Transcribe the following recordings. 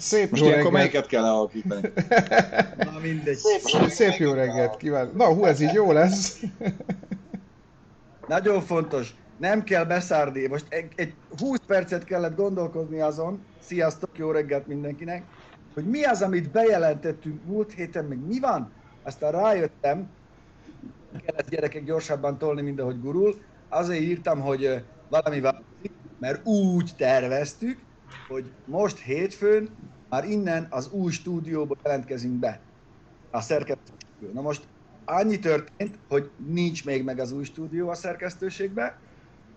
Szép Most jó reggelt. melyiket kell lealakítani? Na mindegy. Szép, szép jó reggelt kívánok. Na, hú, ez így jó lesz. Nagyon fontos, nem kell beszárni. Most egy, egy 20 percet kellett gondolkozni azon, sziasztok, jó reggelt mindenkinek, hogy mi az, amit bejelentettünk múlt héten, meg mi van. Aztán rájöttem, kellett gyerekek gyorsabban tolni, mint ahogy gurul. Azért írtam, hogy valami változik, mert úgy terveztük, hogy most hétfőn már innen az új stúdióba jelentkezünk be. A szerkesztőségből. Na most annyi történt, hogy nincs még meg az új stúdió a szerkesztőségbe,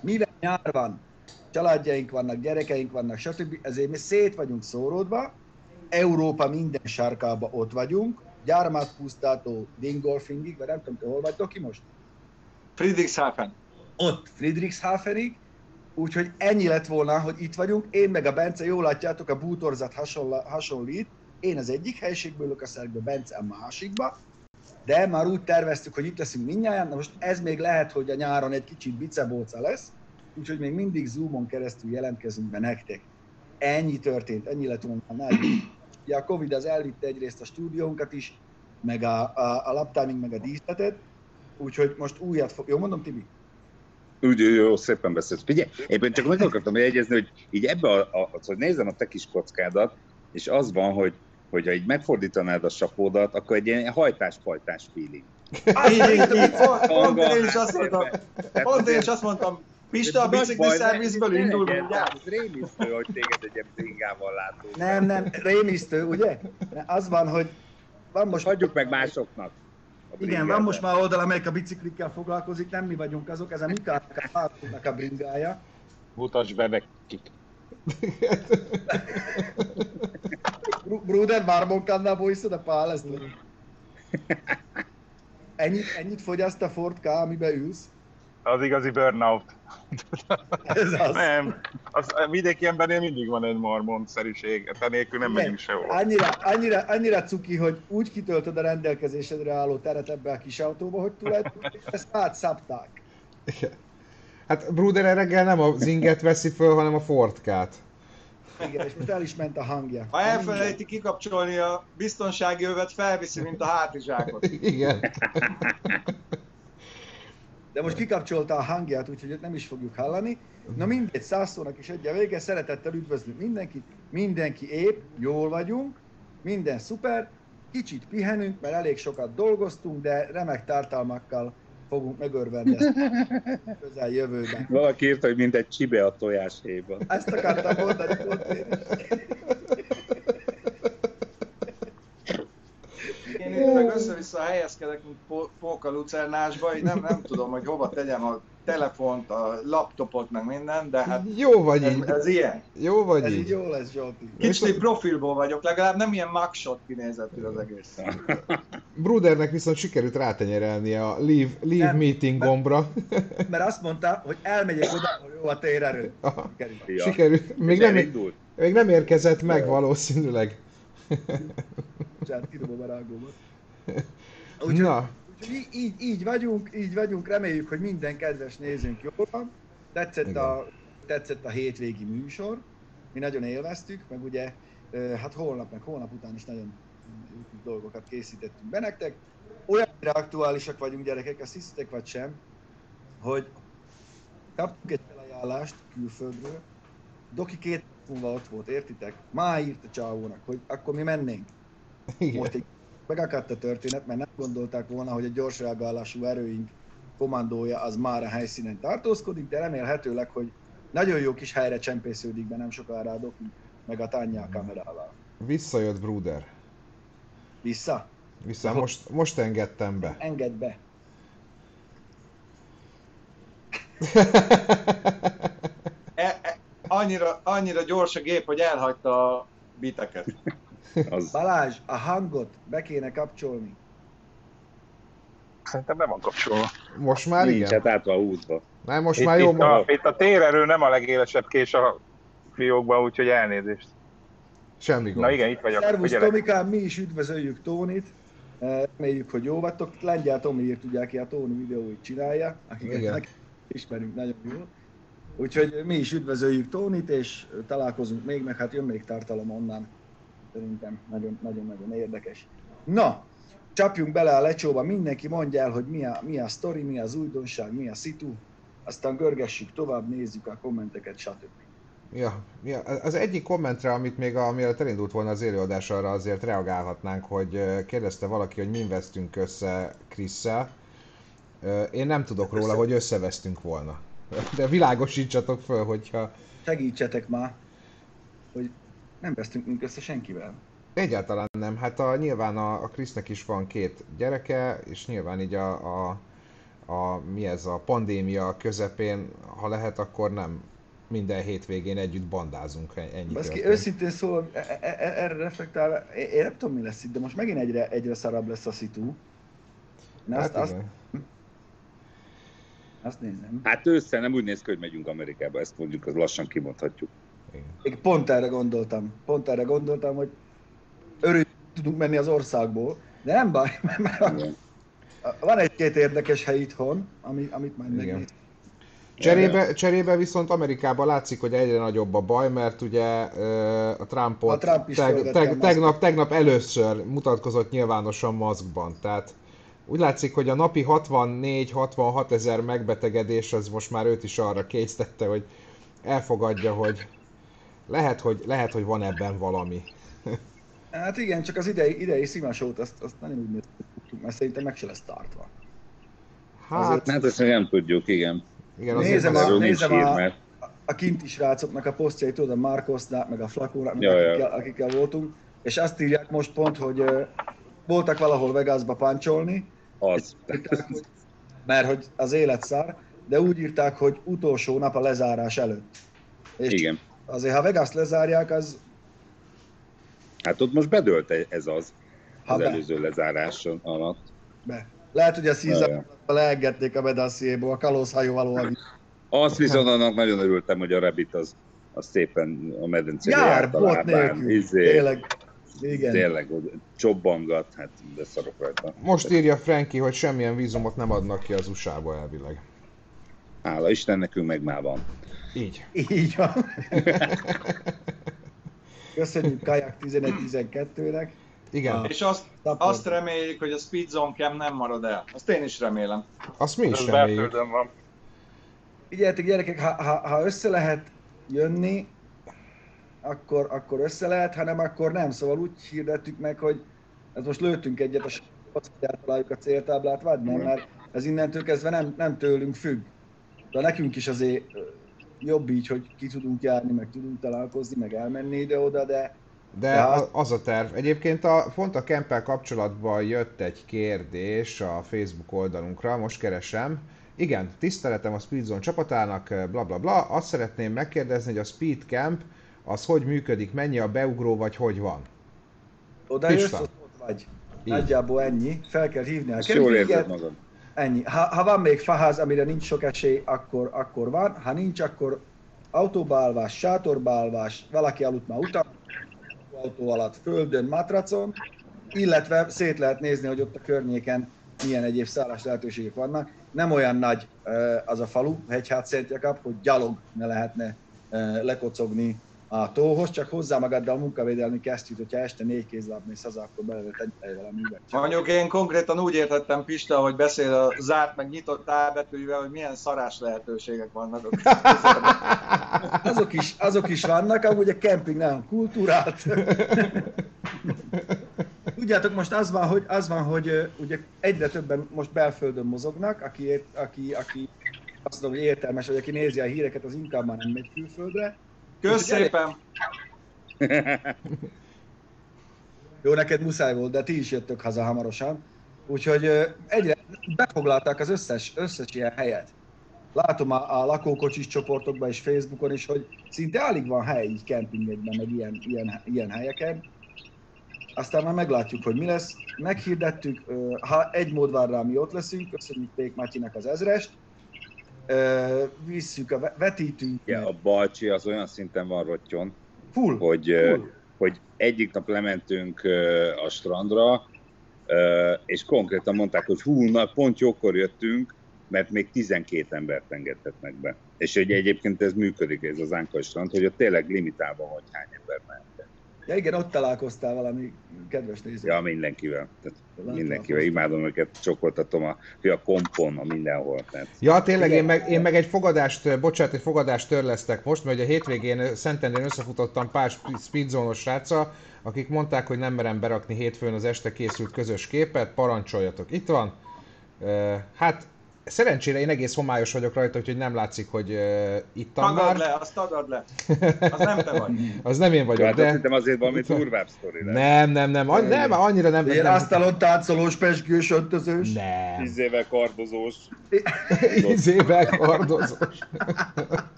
mivel nyár van, családjaink vannak, gyerekeink vannak, stb. Ezért mi szét vagyunk szóródva, Európa minden sarkába ott vagyunk, gyarmatpusztától Dingolfingig, vagy nem tudom, hol vagytok ki most? Friedrichshafen. Ott Friedrichshafenig, úgyhogy ennyi lett volna, hogy itt vagyunk, én meg a Bence, jól látjátok, a bútorzat hasonla, hasonlít, én az egyik a szerkbe, Bence a másikba, de már úgy terveztük, hogy itt leszünk mindnyáján, na most ez még lehet, hogy a nyáron egy kicsit bicebóca lesz, úgyhogy még mindig Zoomon keresztül jelentkezünk be nektek. Ennyi történt, ennyi lett volna. Ugye a Covid az elvitte egyrészt a stúdiónkat is, meg a, a, a laptiming, meg a díszletet, úgyhogy most újat fog... Jó mondom, Tibi? Úgy jó, szépen beszélsz. Figyelj, éppen csak meg akartam jegyezni, hogy így ebbe, a, a, hogy nézem a te kis kockádat, és az van, hogy hogyha így megfordítanád a sapódat, akkor egy ilyen hajtás-pajtás feeling. Pont- én is azt mondtam, pont én is azt mondtam, Pista a bicikli szervizből indul rémisztő, hogy téged egy ilyen bringával látunk. Nem, nem, rémisztő, ugye? Az van, hogy van most... Hagyjuk meg másoknak. Igen, van most már oldal, amelyik a biciklikkel foglalkozik, nem mi vagyunk azok, ez a Mikának a a bringája. Mutasd be nekik. Br- Bruder, kannál bújszod a pál, Ennyit, ennyit fogyaszt a Ford K, amiben ülsz? Az igazi burnout. Ez az. Nem, az, a vidéki embernél mindig van egy mormon-szerűség, te nélkül nem Igen. megyünk sehol. Annyira, annyira, annyira cuki, hogy úgy kitöltöd a rendelkezésedre álló teret ebbe a kis autóba, hogy tulajdonképpen ezt átszapták. Igen. Hát Bruder reggel nem az inget veszi föl, hanem a Fordkát. Igen, és most el is ment a hangja. Ha elfelejti kikapcsolni a biztonsági övet, felviszi, mint a hátizsákot. Igen. De most kikapcsolta a hangját, úgyhogy őt nem is fogjuk hallani. Na mindegy, százszónak is egy a vége, szeretettel üdvözlünk mindenkit, mindenki épp, jól vagyunk, minden szuper, kicsit pihenünk, mert elég sokat dolgoztunk, de remek tartalmakkal fogunk megörvendezni közel jövőben. Valaki írta, hogy mint egy csibe a tojáshéjban. Ezt akartam mondani pont én is. Én itt meg össze-vissza helyezkedek, mint pó- póka lucernásba, így nem, nem tudom, hogy hova tegyem a telefont, a laptopot, meg minden, de hát Jó vagy ez, így. ez ilyen. Jó vagy Ez így így. jó lesz, Zsolti. Kicsit profilból vagyok, legalább nem ilyen mugshot kinézetű az egész. Brudernek viszont sikerült rátenyerelni a leave, leave Nem. meeting gombra. Mert azt mondta, hogy elmegyek oda, hogy jó a térerő. Aha. Kerül. Ja. Sikerült. Még nem, elindult. még nem érkezett meg valószínűleg. Bocsánat, kidobom a rágómat. Úgyhogy, Na, úgyhogy így, így vagyunk, így vagyunk, reméljük, hogy minden kedves nézőnk jól van. Tetszett a, tetszett a hétvégi műsor, mi nagyon élveztük, meg ugye hát holnap, meg holnap után is nagyon dolgokat készítettünk be nektek. Olyannyira aktuálisak vagyunk gyerekek, azt hiszitek vagy sem, hogy kaptunk egy felajánlást külföldről, Doki két múlva ott volt, értitek? Már írt a csávónak, hogy akkor mi mennénk. igen. Most egy megakadt a történet, mert nem gondolták volna, hogy a gyors reagálású erőink kommandója az már a helyszínen tartózkodik, de remélhetőleg, hogy nagyon jó kis helyre csempésződik be nem sokára a Doki, meg a Tanya kamerával. Visszajött Bruder. Vissza? Vissza, most, most engedtem be. Engedd be. E, e, annyira, annyira gyors a gép, hogy elhagyta a biteket. Az, Balázs, a hangot be kéne kapcsolni. Szerintem nem van kapcsolva. Most már nincs, igen? hát át van húzva. Nem, most Itt, már jó. itt, a, itt a térerő nem a legélesebb kés a fiókban, úgyhogy elnézést. Semmi gond. Na igen, itt vagyok. Szervusz. Tomikám, mi is üdvözöljük Tónit. Eh, Reméljük, hogy jó vagytok. Lengyel Tomi írt, ugye, aki a Tóni videóit csinálja, akiket ismerünk nagyon jól. Úgyhogy mi is üdvözöljük Tónit, és találkozunk még, meg hát jön még tartalom onnan Szerintem nagyon-nagyon érdekes. Na, csapjunk bele a lecsóba, mindenki mondja el, hogy mi a, mi a sztori, mi az újdonság, mi a szitu, aztán görgessük tovább, nézzük a kommenteket, stb. Ja, ja, az egyik kommentre, amit még a, mielőtt elindult volna az élőadás, arra azért reagálhatnánk, hogy kérdezte valaki, hogy min vesztünk össze Krisszel. Én nem tudok róla, hogy összevesztünk volna. De világosítsatok föl, hogyha Segítsetek már, hogy nem vesztünk mink össze senkivel. egyáltalán nem. Hát a, nyilván a, a Krisznek is van két gyereke, és nyilván így a, a, a, mi ez a pandémia közepén, ha lehet, akkor nem minden hétvégén együtt bandázunk, ennyi Baszki, őszintén szólva, e- e- e- erre reflektálva, én nem tudom mi lesz itt, de most megint egyre, egyre szarabb lesz a szitu. Én azt, Hát azt, igen. azt nézem. Hát ősszel nem úgy néz ki, hogy megyünk Amerikába, ezt mondjuk, az lassan kimondhatjuk. Igen. Én pont erre gondoltam. Pont erre gondoltam, hogy örül tudunk menni az országból, de nem baj, mert már van egy-két érdekes hely itthon, ami, amit majd Igen. megnéz. Cserébe, cserébe viszont Amerikában látszik, hogy egyre nagyobb a baj, mert ugye a Trumpot A Trump teg, teg, tegnap, tegnap először mutatkozott nyilvánosan maszkban. Tehát úgy látszik, hogy a napi 64-66 ezer megbetegedés az most már őt is arra késztette, hogy elfogadja, hogy lehet, hogy, lehet, hogy van ebben valami. Hát igen, csak az idei, idei szimasót, azt, azt nagyon úgy néztük, mert szerintem meg se lesz tartva. Hát, Hát ezt nem tudjuk, igen. igen, azért Nézem a- nézem hír, a- mert a kinti srácoknak a posztjait, tudod, a Marcosnak, meg a Flakónak, akikkel, akikkel voltunk, és azt írják most pont, hogy ö, voltak valahol Vegasba páncsolni, az. írták, hogy- mert hogy az élet szár, de úgy írták, hogy utolsó nap a lezárás előtt. És Igen. Azért, ha Vegas lezárják, az Hát ott most bedőlt ez az, ha az be, előző lezárás alatt. be. Lehet, hogy a ja. leengedték a medassziéból, a kalózhajóval valami. Azt viszont annak nagyon örültem, hogy a Rabbit az, az szépen a medencére Jár, járt a lábán. nélkül. Izé, Tényleg. Igen. Tényleg, hogy csobbangat, hát de szarok rajta. most írja Frankie, hogy semmilyen vízumot nem adnak ki az USA-ba elvileg. Hála Isten, nekünk meg már van. Így. Így van. Köszönjük Kajak 11-12-nek. Igen, Ah. És azt, azt reméljük, hogy a Speed Zone Cam nem marad el. Azt én is remélem. azt mi is Ez reméljük. van. Figyeljetek gyerekek, ha, ha, ha össze lehet jönni, akkor, akkor össze lehet, hanem akkor nem. Szóval úgy hirdettük meg, hogy ez most lőttünk egyet a s***ot, hogy eltaláljuk a céltáblát, vagy nem, mert ez innentől kezdve nem, nem tőlünk függ. De nekünk is azért jobb így, hogy ki tudunk járni, meg tudunk találkozni, meg elmenni ide-oda, de De az a terv. Egyébként a, pont a Kempel kapcsolatban jött egy kérdés a Facebook oldalunkra, most keresem. Igen, tiszteletem a Speedzone csapatának, bla bla bla. Azt szeretném megkérdezni, hogy a Speed Camp az hogy működik, mennyi a beugró, vagy hogy van? oda jössz, ott vagy. Így. Nagyjából ennyi. Fel kell hívni a jól érzed magad. Ennyi. Ha, ha van még faház, amire nincs sok esély, akkor, akkor van. Ha nincs, akkor autóbálvás, sátorbálvás, valaki aludt már utána, autó alatt, földön, matracon, illetve szét lehet nézni, hogy ott a környéken milyen egyéb szállás lehetőségek vannak. Nem olyan nagy az a falu, Hegyhát Jakab, hogy gyalog ne lehetne lekocogni a tóhoz, csak hozzá magaddal a munkavédelmi kesztyűt, hogyha este négy kézláb mész haza, akkor belőle egy valamivel. Mondjuk én konkrétan úgy értettem Pista, hogy beszél a zárt meg nyitott ábetűvel, hogy milyen szarás lehetőségek vannak. Azok is, azok is vannak, amúgy a kemping nem kultúrált. Tudjátok, most az van, hogy, az van, hogy ugye egyre többen most belföldön mozognak, aki, aki, aki azt mondom, hogy értelmes, vagy aki nézi a híreket, az inkább már nem megy külföldre. Kösz szépen! Jó, neked muszáj volt, de ti is jöttök haza hamarosan. Úgyhogy egyre befoglalták az összes, összes ilyen helyet. Látom a, a lakókocsis csoportokban és Facebookon is, hogy szinte alig van hely így kempingekben, meg ilyen, ilyen, ilyen helyeken. Aztán már meglátjuk, hogy mi lesz. Meghirdettük, ha egy mód van rá, mi ott leszünk, köszönjük Pék Matyinak az ezrest. Visszük, a, ve- vetítünk. Ja, a Balcsi az olyan szinten van rottyon, Full. hogy, full. hogy egyik nap lementünk a strandra, és konkrétan mondták, hogy hú, na, pont jókor jöttünk, mert még 12 embert engedhetnek be. És hogy egyébként ez működik, ez az Ánkai strand, hogy ott tényleg limitálva, hogy hány ember mehet. Ja igen, ott találkoztál valami kedves néző. Ja, mindenkivel. Tehát mindenkivel. Imádom őket, csokoltatom a, a kompon, a mindenhol. Tehát. Ja, tényleg, én meg, én meg egy fogadást, bocsánat, egy fogadást törlesztek most, mert a hétvégén Szentendrén összefutottam pár speedzónos sráccal, akik mondták, hogy nem merem berakni hétfőn az este készült közös képet, parancsoljatok, itt van. Hát Szerencsére én egész homályos vagyok rajta, úgyhogy nem látszik, hogy uh, itt tagad már. le, azt tagad le. Az nem te vagy. az nem én vagyok, hát de... Szerintem azért valami durvább sztori lesz. Nem, nem, nem, nem, nem, annyira nem. Én asztalon táncolós, pesgős, öntözős. Nem. Tíz éve kardozós. Tíz éve kardozós.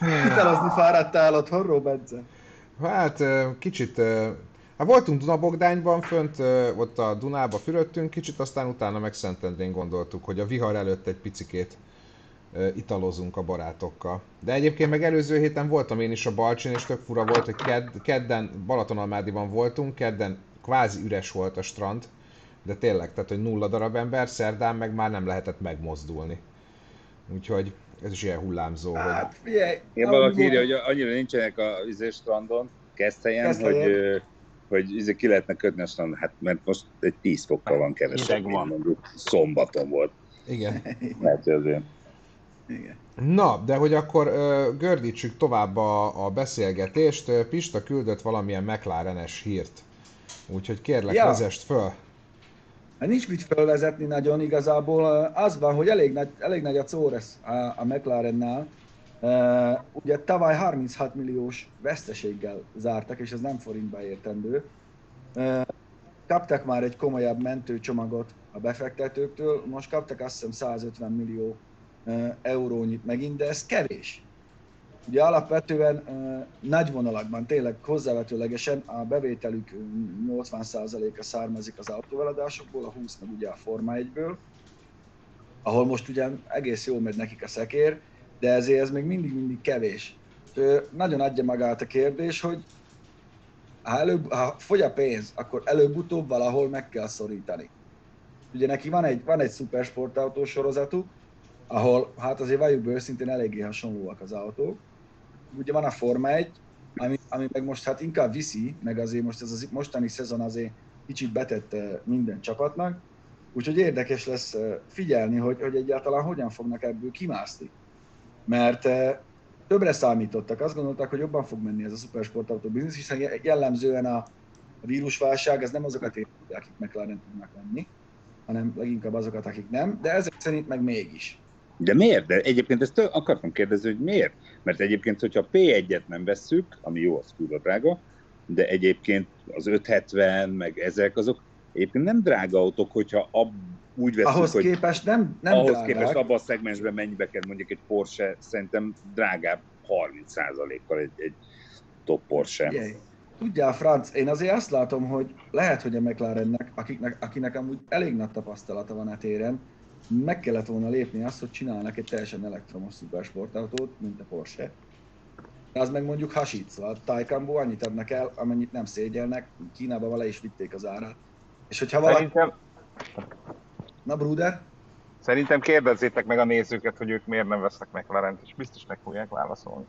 Hitelezni fáradtál otthonról, Bence? Hát kicsit Hát voltunk Dunabogdányban fönt, ott a Dunába fürödtünk kicsit, aztán utána meg Szentendrén gondoltuk, hogy a vihar előtt egy picikét italozunk a barátokkal. De egyébként meg előző héten voltam én is a Balcsin, és tök fura volt, hogy ked, kedden Balatonalmádiban voltunk, kedden kvázi üres volt a strand, de tényleg, tehát hogy nulla darab ember, szerdán meg már nem lehetett megmozdulni. Úgyhogy ez is ilyen hullámzó. Hát, hogy... Én valaki írja, hogy annyira nincsenek a vizes strandon, Keszthelyen, hogy hogy izé ki lehetne kötni a strandon, hát mert most egy 10 fokkal van kevesebb, van. mondjuk szombaton volt. Igen. Lehet, hogy azért. Igen. Na, de hogy akkor uh, gördítsük tovább a, a beszélgetést. Pista küldött valamilyen McLaren-es hírt. Úgyhogy kérlek, ja. vezest föl. Hát nincs mit felvezetni nagyon igazából. Az van, hogy elég nagy, elég nagy a Córez a, a McLarennál. Uh, ugye tavaly 36 milliós veszteséggel zártak, és ez nem forintba értendő. Uh, kaptak már egy komolyabb mentőcsomagot a befektetőktől, most kaptak azt hiszem 150 millió uh, eurónyit megint, de ez kevés. Ugye alapvetően nagy vonalakban, tényleg hozzávetőlegesen a bevételük 80%-a származik az autóveladásokból, a 20 meg ugye a Forma 1-ből, ahol most ugyan egész jól megy nekik a szekér, de ezért ez még mindig-mindig kevés. Nagyon adja magát a kérdés, hogy ha, előbb, ha fogy a pénz, akkor előbb-utóbb valahol meg kell szorítani. Ugye neki van egy, van egy szupersportautó sorozatuk, ahol hát azért valljuk őszintén eléggé hasonlóak az autók. Ugye van a Forma 1, ami, ami meg most hát inkább viszi, meg azért most ez az mostani szezon azért kicsit betett minden csapatnak, úgyhogy érdekes lesz figyelni, hogy, hogy egyáltalán hogyan fognak ebből kimászni mert eh, többre számítottak, azt gondolták, hogy jobban fog menni ez a szupersportautó biznisz, hiszen jellemzően a, vírusválság, ez nem azokat érinti, akik McLaren tudnak venni, hanem leginkább azokat, akik nem, de ezek szerint meg mégis. De miért? De egyébként ezt akartam kérdezni, hogy miért? Mert egyébként, hogyha P1-et nem vesszük, ami jó, az kurva drága, de egyébként az 570, meg ezek, azok egyébként nem drága autók, hogyha ab, úgy veszünk, ahhoz hogy képest nem, nem ahhoz drágák. képest abban a szegmensben mennyibe kell mondjuk egy Porsche, szerintem drágább 30%-kal egy, egy top Porsche. Jaj. Tudjál, Franc, én azért azt látom, hogy lehet, hogy a McLarennek, akiknek, akinek amúgy elég nagy tapasztalata van a téren, meg kellett volna lépni azt, hogy csinálnak egy teljesen elektromos szupersportautót, mint a Porsche. De az meg mondjuk hasít, szóval Taycanból annyit adnak el, amennyit nem szégyelnek, Kínában vele is vitték az árát. És hogyha valaki... Szerintem... Na, Bruder? Szerintem kérdezzétek meg a nézőket, hogy ők miért nem vesznek McLaren-t, és biztos meg fogják válaszolni.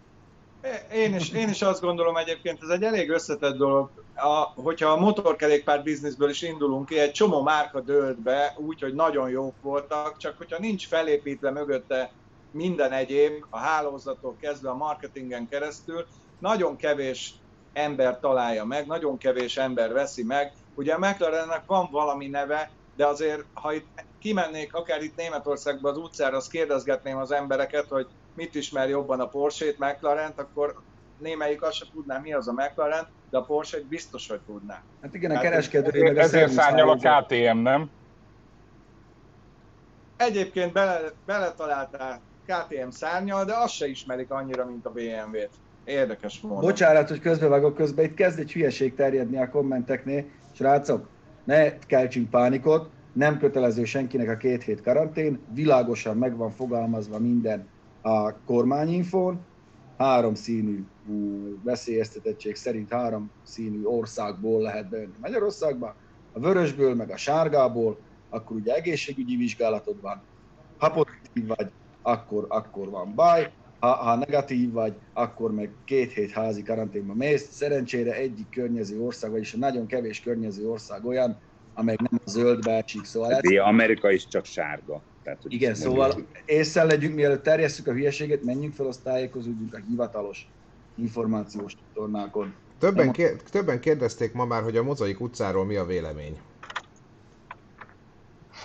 Én is, én is azt gondolom egyébként, ez egy elég összetett dolog. A, hogyha a motorkerékpár bizniszből is indulunk ki, egy csomó márka dőlt be, úgyhogy nagyon jók voltak, csak hogyha nincs felépítve mögötte minden egyéb, a hálózatok kezdve a marketingen keresztül, nagyon kevés ember találja meg, nagyon kevés ember veszi meg. Ugye a McLarennek van valami neve, de azért, ha itt kimennék akár itt Németországba az utcára, azt kérdezgetném az embereket, hogy mit ismer jobban a Porsche-t, McLaren-t, akkor némelyik azt sem tudná, mi az a McLaren, de a porsche biztos, hogy tudná. Hát igen, a hát kereskedő a Ezért szárnyal a KTM, nem? Egyébként bele, beletaláltál KTM szárnyal, de azt se ismerik annyira, mint a BMW-t. Érdekes módon. Bocsánat, hogy közbevágok közbe, itt kezd egy hülyeség terjedni a kommenteknél. Srácok, ne keltsünk pánikot, nem kötelező senkinek a két hét karantén, világosan meg van fogalmazva minden a kormányinfón, három színű veszélyeztetettség szerint három színű országból lehet bejönni Magyarországba, a vörösből, meg a sárgából, akkor ugye egészségügyi vizsgálatod van, ha pozitív vagy, akkor, akkor van baj, ha, ha negatív vagy, akkor meg két hét házi karanténba mész. Szerencsére egyik környező ország, vagyis a nagyon kevés környező ország olyan, amely nem a zöldbe esik, szóval ez, Amerika is csak sárga. Tehát, hogy igen, szóval így- észre legyünk, mielőtt terjesszük a hülyeséget, menjünk fel, azt tájékozódjunk a hivatalos információs csatornákon. Többen, kér, többen kérdezték ma már, hogy a Mozaik utcáról mi a vélemény.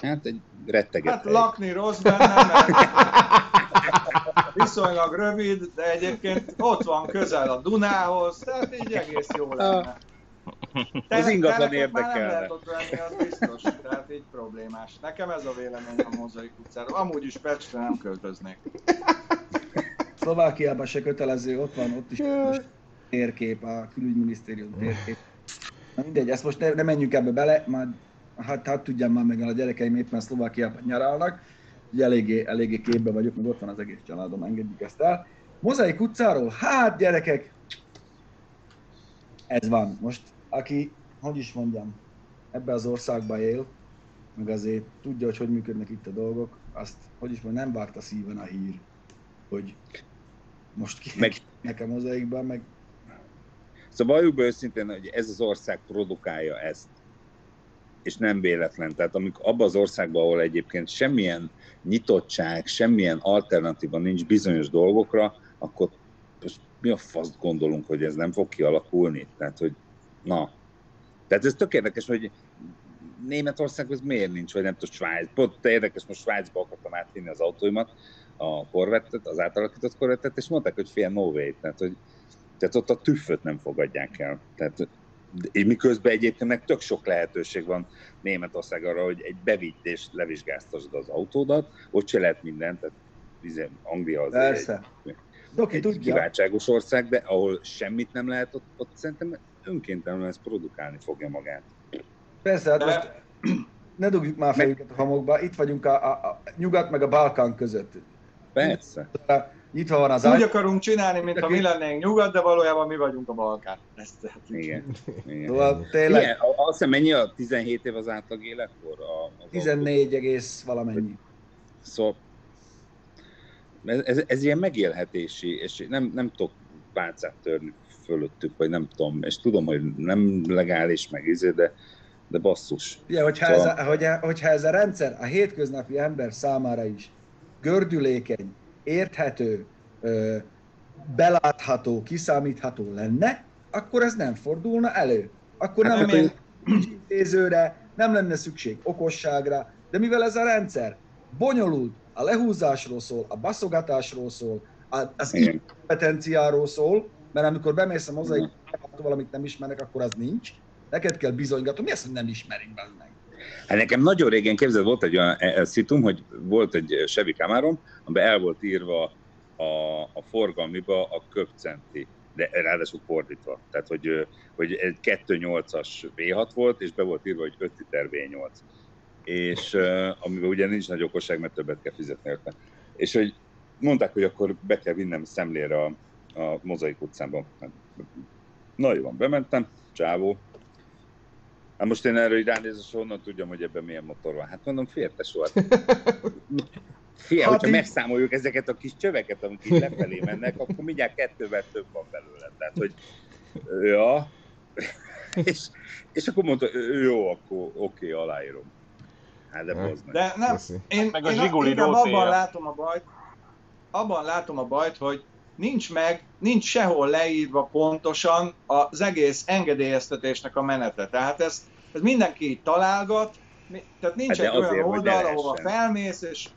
Hát egy retteget. Hát lakni rossz benne, mert viszonylag rövid, de egyébként ott van közel a Dunához, tehát így egész jó lenne. Az ingatlan már nem lehet ott venni, az biztos, tehát így problémás. Nekem ez a vélemény a Mozaik utcáról. Amúgy is Pestre nem költöznék. Szlovákiában se kötelező, ott van, ott is most térkép, a külügyminisztérium térkép. Na mindegy, ezt most ne, ne menjünk ebbe bele, már hát, hát tudjam már meg a gyerekeim éppen Szlovákiában nyaralnak, ugye eléggé, eléggé képbe vagyok, meg ott van az egész családom, engedjük ezt el. Mozaik utcáról, hát gyerekek, ez van. Most aki, hogy is mondjam, ebbe az országba él, meg azért tudja, hogy hogy működnek itt a dolgok, azt, hogy is mondjam, nem várt a szíven a hír, hogy most ki, Meg- nekem mozaikban, meg Szóval valljuk be őszintén, hogy ez az ország produkálja ezt. És nem véletlen. Tehát amikor abban az országban, ahol egyébként semmilyen nyitottság, semmilyen alternatíva nincs bizonyos dolgokra, akkor most mi a faszt gondolunk, hogy ez nem fog kialakulni? Tehát, hogy na. Tehát ez tök érdekes, hogy Németországban ez miért nincs, vagy nem tudom, Svájc. Pont érdekes, most Svájcba akartam átvinni az autóimat, a korvettet, az átalakított korvettet, és mondták, hogy fél no way. Tehát, hogy tehát ott a tüfföt nem fogadják el. Tehát, de- miközben egyébként meg tök sok lehetőség van Németország arra, hogy egy bevitt és levizsgáztasd az autódat, ott se lehet mindent, tehát izé, Anglia az persze. egy, Doki egy tudja, kiváltságos ország, de ahol semmit nem lehet, ott, ott szerintem önkéntelenül ez produkálni fogja magát. persze, hát De- most ne dugjuk már fejünket a homokba, itt vagyunk a, a, a nyugat meg a Balkán között. Persze. Nyitva van az Úgy ágy, akarunk csinálni, mintha mi lennénk nyugat, de valójában mi vagyunk a Balkán. Ezt tehát. Igen. Igen. szóval tényleg Igen, a- azt hiszem mennyi a 17 év az átlag életkor? A, az 14 egész valamennyi. Szóval ez, ez, ez ilyen megélhetési, és nem, nem tudok pálcát törni fölöttük, vagy nem tudom, és tudom, hogy nem legális, meg izé, de, de basszus. Ugye, hogyha, Szóval- ez a, hogyha, hogyha ez a rendszer a hétköznapi ember számára is gördülékeny, érthető, belátható, kiszámítható lenne, akkor ez nem fordulna elő. Akkor Hát nem lenne szükség intézőre, nem lenne szükség okosságra, de mivel ez a rendszer bonyolult, a lehúzásról szól, a baszogatásról szól, az kompetenciáról szól, mert amikor bemész a mozaik, valamit nem ismernek, akkor az nincs. Neked kell bizonygatni, mi az, hogy nem ismerik be meg. Hát nekem nagyon régen képzeld, volt egy olyan e- e- szitum, hogy volt egy Chevy Camarom, amiben el volt írva a, a forgalmiba a köpcenti, de ráadásul fordítva. Tehát, hogy, hogy egy 2.8-as V6 volt, és be volt írva, hogy 5 liter V8. És amiben ugye nincs nagy okosság, mert többet kell fizetni érte. És hogy mondták, hogy akkor be kell vinnem szemlére a, a Mozaik utcában. Hát, Na jó bementem, csávó, Hát most én erről így ránézve, honnan tudjam, hogy ebben milyen motor van. Hát mondom, fértes volt. Fia, Hát hogyha így- megszámoljuk ezeket a kis csöveket, amik így lefelé mennek, akkor mindjárt kettővel több van belőle. Tehát, hogy ja, és, és akkor mondta, jó, akkor oké, aláírom. Hát de meg. De nem, én, Meg a én rótéja. abban látom a bajt, abban látom a bajt, hogy nincs meg, nincs sehol leírva pontosan az egész engedélyeztetésnek a menete. Tehát ez, ez mindenki így találgat, tehát nincs Hát de egy olyan azért, oldal, ahova felmész, és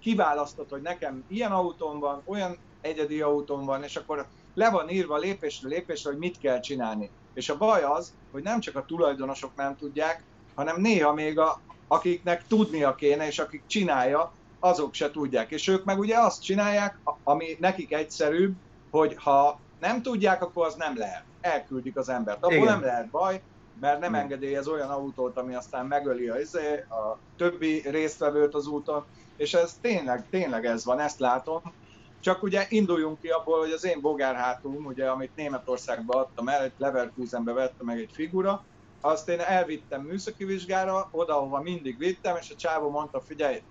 kiválasztod, hogy nekem ilyen autóm van, olyan egyedi autóm van, és akkor le van írva lépésről lépésre, hogy mit kell csinálni. És a baj az, hogy nem csak a tulajdonosok nem tudják, hanem néha még a, akiknek tudnia kéne, és akik csinálja, azok se tudják. És ők meg ugye azt csinálják, ami nekik egyszerűbb, hogy ha nem tudják, akkor az nem lehet. Elküldik az embert. Abból Igen. nem lehet baj, mert nem engedélyez olyan autót, ami aztán megöli a, izé, a többi résztvevőt az úton, és ez tényleg, tényleg ez van, ezt látom. Csak ugye induljunk ki abból, hogy az én bogárhátum, ugye, amit Németországba adtam el, egy Leverkusenbe vettem meg egy figura, azt én elvittem műszaki vizsgára, oda, ahova mindig vittem, és a csávó mondta, figyelj,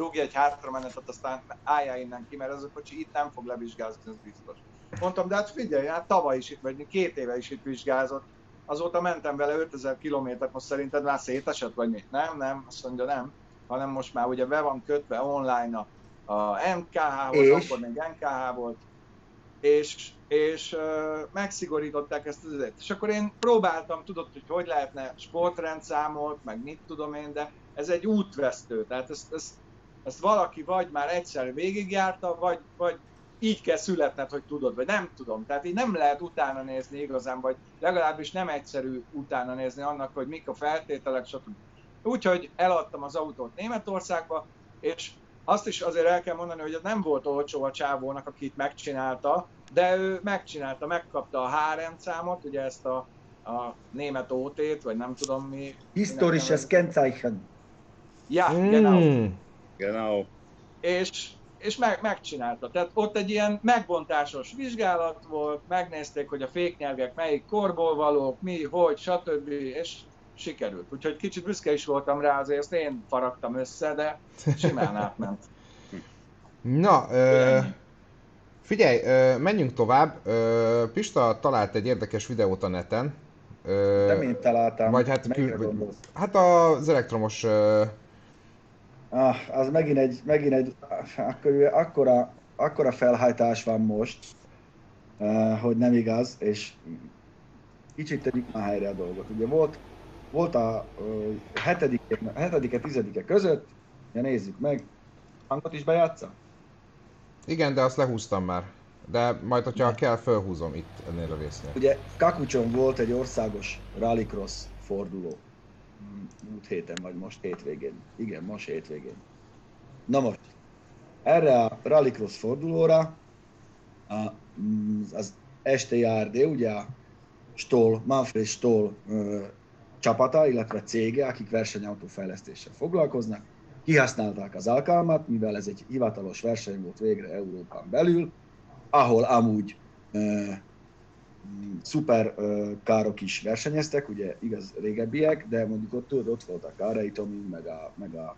dugj egy hátramenetet, aztán álljál innen ki, mert ez a kocsi itt nem fog levizsgázni, ez biztos. Mondtam, de hát figyelj, hát tavaly is itt, vagy két éve is itt vizsgázott. Azóta mentem vele 5000 kilométert, most szerinted már szétesett, vagy mit? Nem, nem, azt mondja nem, hanem most már ugye be van kötve online a, a MKH-hoz, akkor még NKH volt, és, és uh, megszigorították ezt az ügyet. És akkor én próbáltam, tudod, hogy hogy lehetne sportrendszámot, meg mit tudom én, de ez egy útvesztő, tehát ezt, ezt, ezt valaki vagy már egyszer végigjárta, vagy, vagy így kell születned, hogy tudod, vagy nem tudom. Tehát így nem lehet utána nézni igazán, vagy legalábbis nem egyszerű utána nézni annak, hogy mik a feltételek, stb. Úgyhogy eladtam az autót Németországba, és azt is azért el kell mondani, hogy ez nem volt olcsó a csávónak, aki itt megcsinálta, de ő megcsinálta, megkapta a HRM számot, ugye ezt a, a német OT-t, vagy nem tudom mi. Historisches Kennzeichen. Ja, mm. genau. Genau. És, és meg, megcsinálta. Tehát ott egy ilyen megbontásos vizsgálat volt, megnézték, hogy a féknyelvek melyik korból valók, mi, hogy, stb. és sikerült. Úgyhogy kicsit büszke is voltam rá, azért ezt én faragtam össze, de simán átment. Na, ö, figyelj, ö, menjünk tovább. Ö, Pista talált egy érdekes videót a neten. Ö, Nem én találtam. Vagy hát, kül, hát az elektromos... Ö, Ah, az megint egy, megint egy akkor, akkora, akkora felhajtás van most, uh, hogy nem igaz, és kicsit tegyük már helyre a dolgot. Ugye volt, volt a uh, hetedike, hetedike, tizedike között, ja nézzük meg, hangot is bejátsza? igen, de azt lehúztam már. De majd, hogyha kell, fölhúzom itt ennél a résznél. Ugye Kakucson volt egy országos rallycross forduló. Múlt héten, vagy most hétvégén. Igen, most hétvégén. Na most, erre a rallycross fordulóra mm, az STRD, ugye a Stoll, Manfred Stoll csapata, illetve cége, akik versenyautófejlesztéssel foglalkoznak, kihasználták az alkalmat, mivel ez egy hivatalos verseny volt végre Európán belül, ahol amúgy szuper ö, károk is versenyeztek, ugye igaz régebbiek, de mondjuk ott, ott voltak Kárai Tomi, meg a, meg a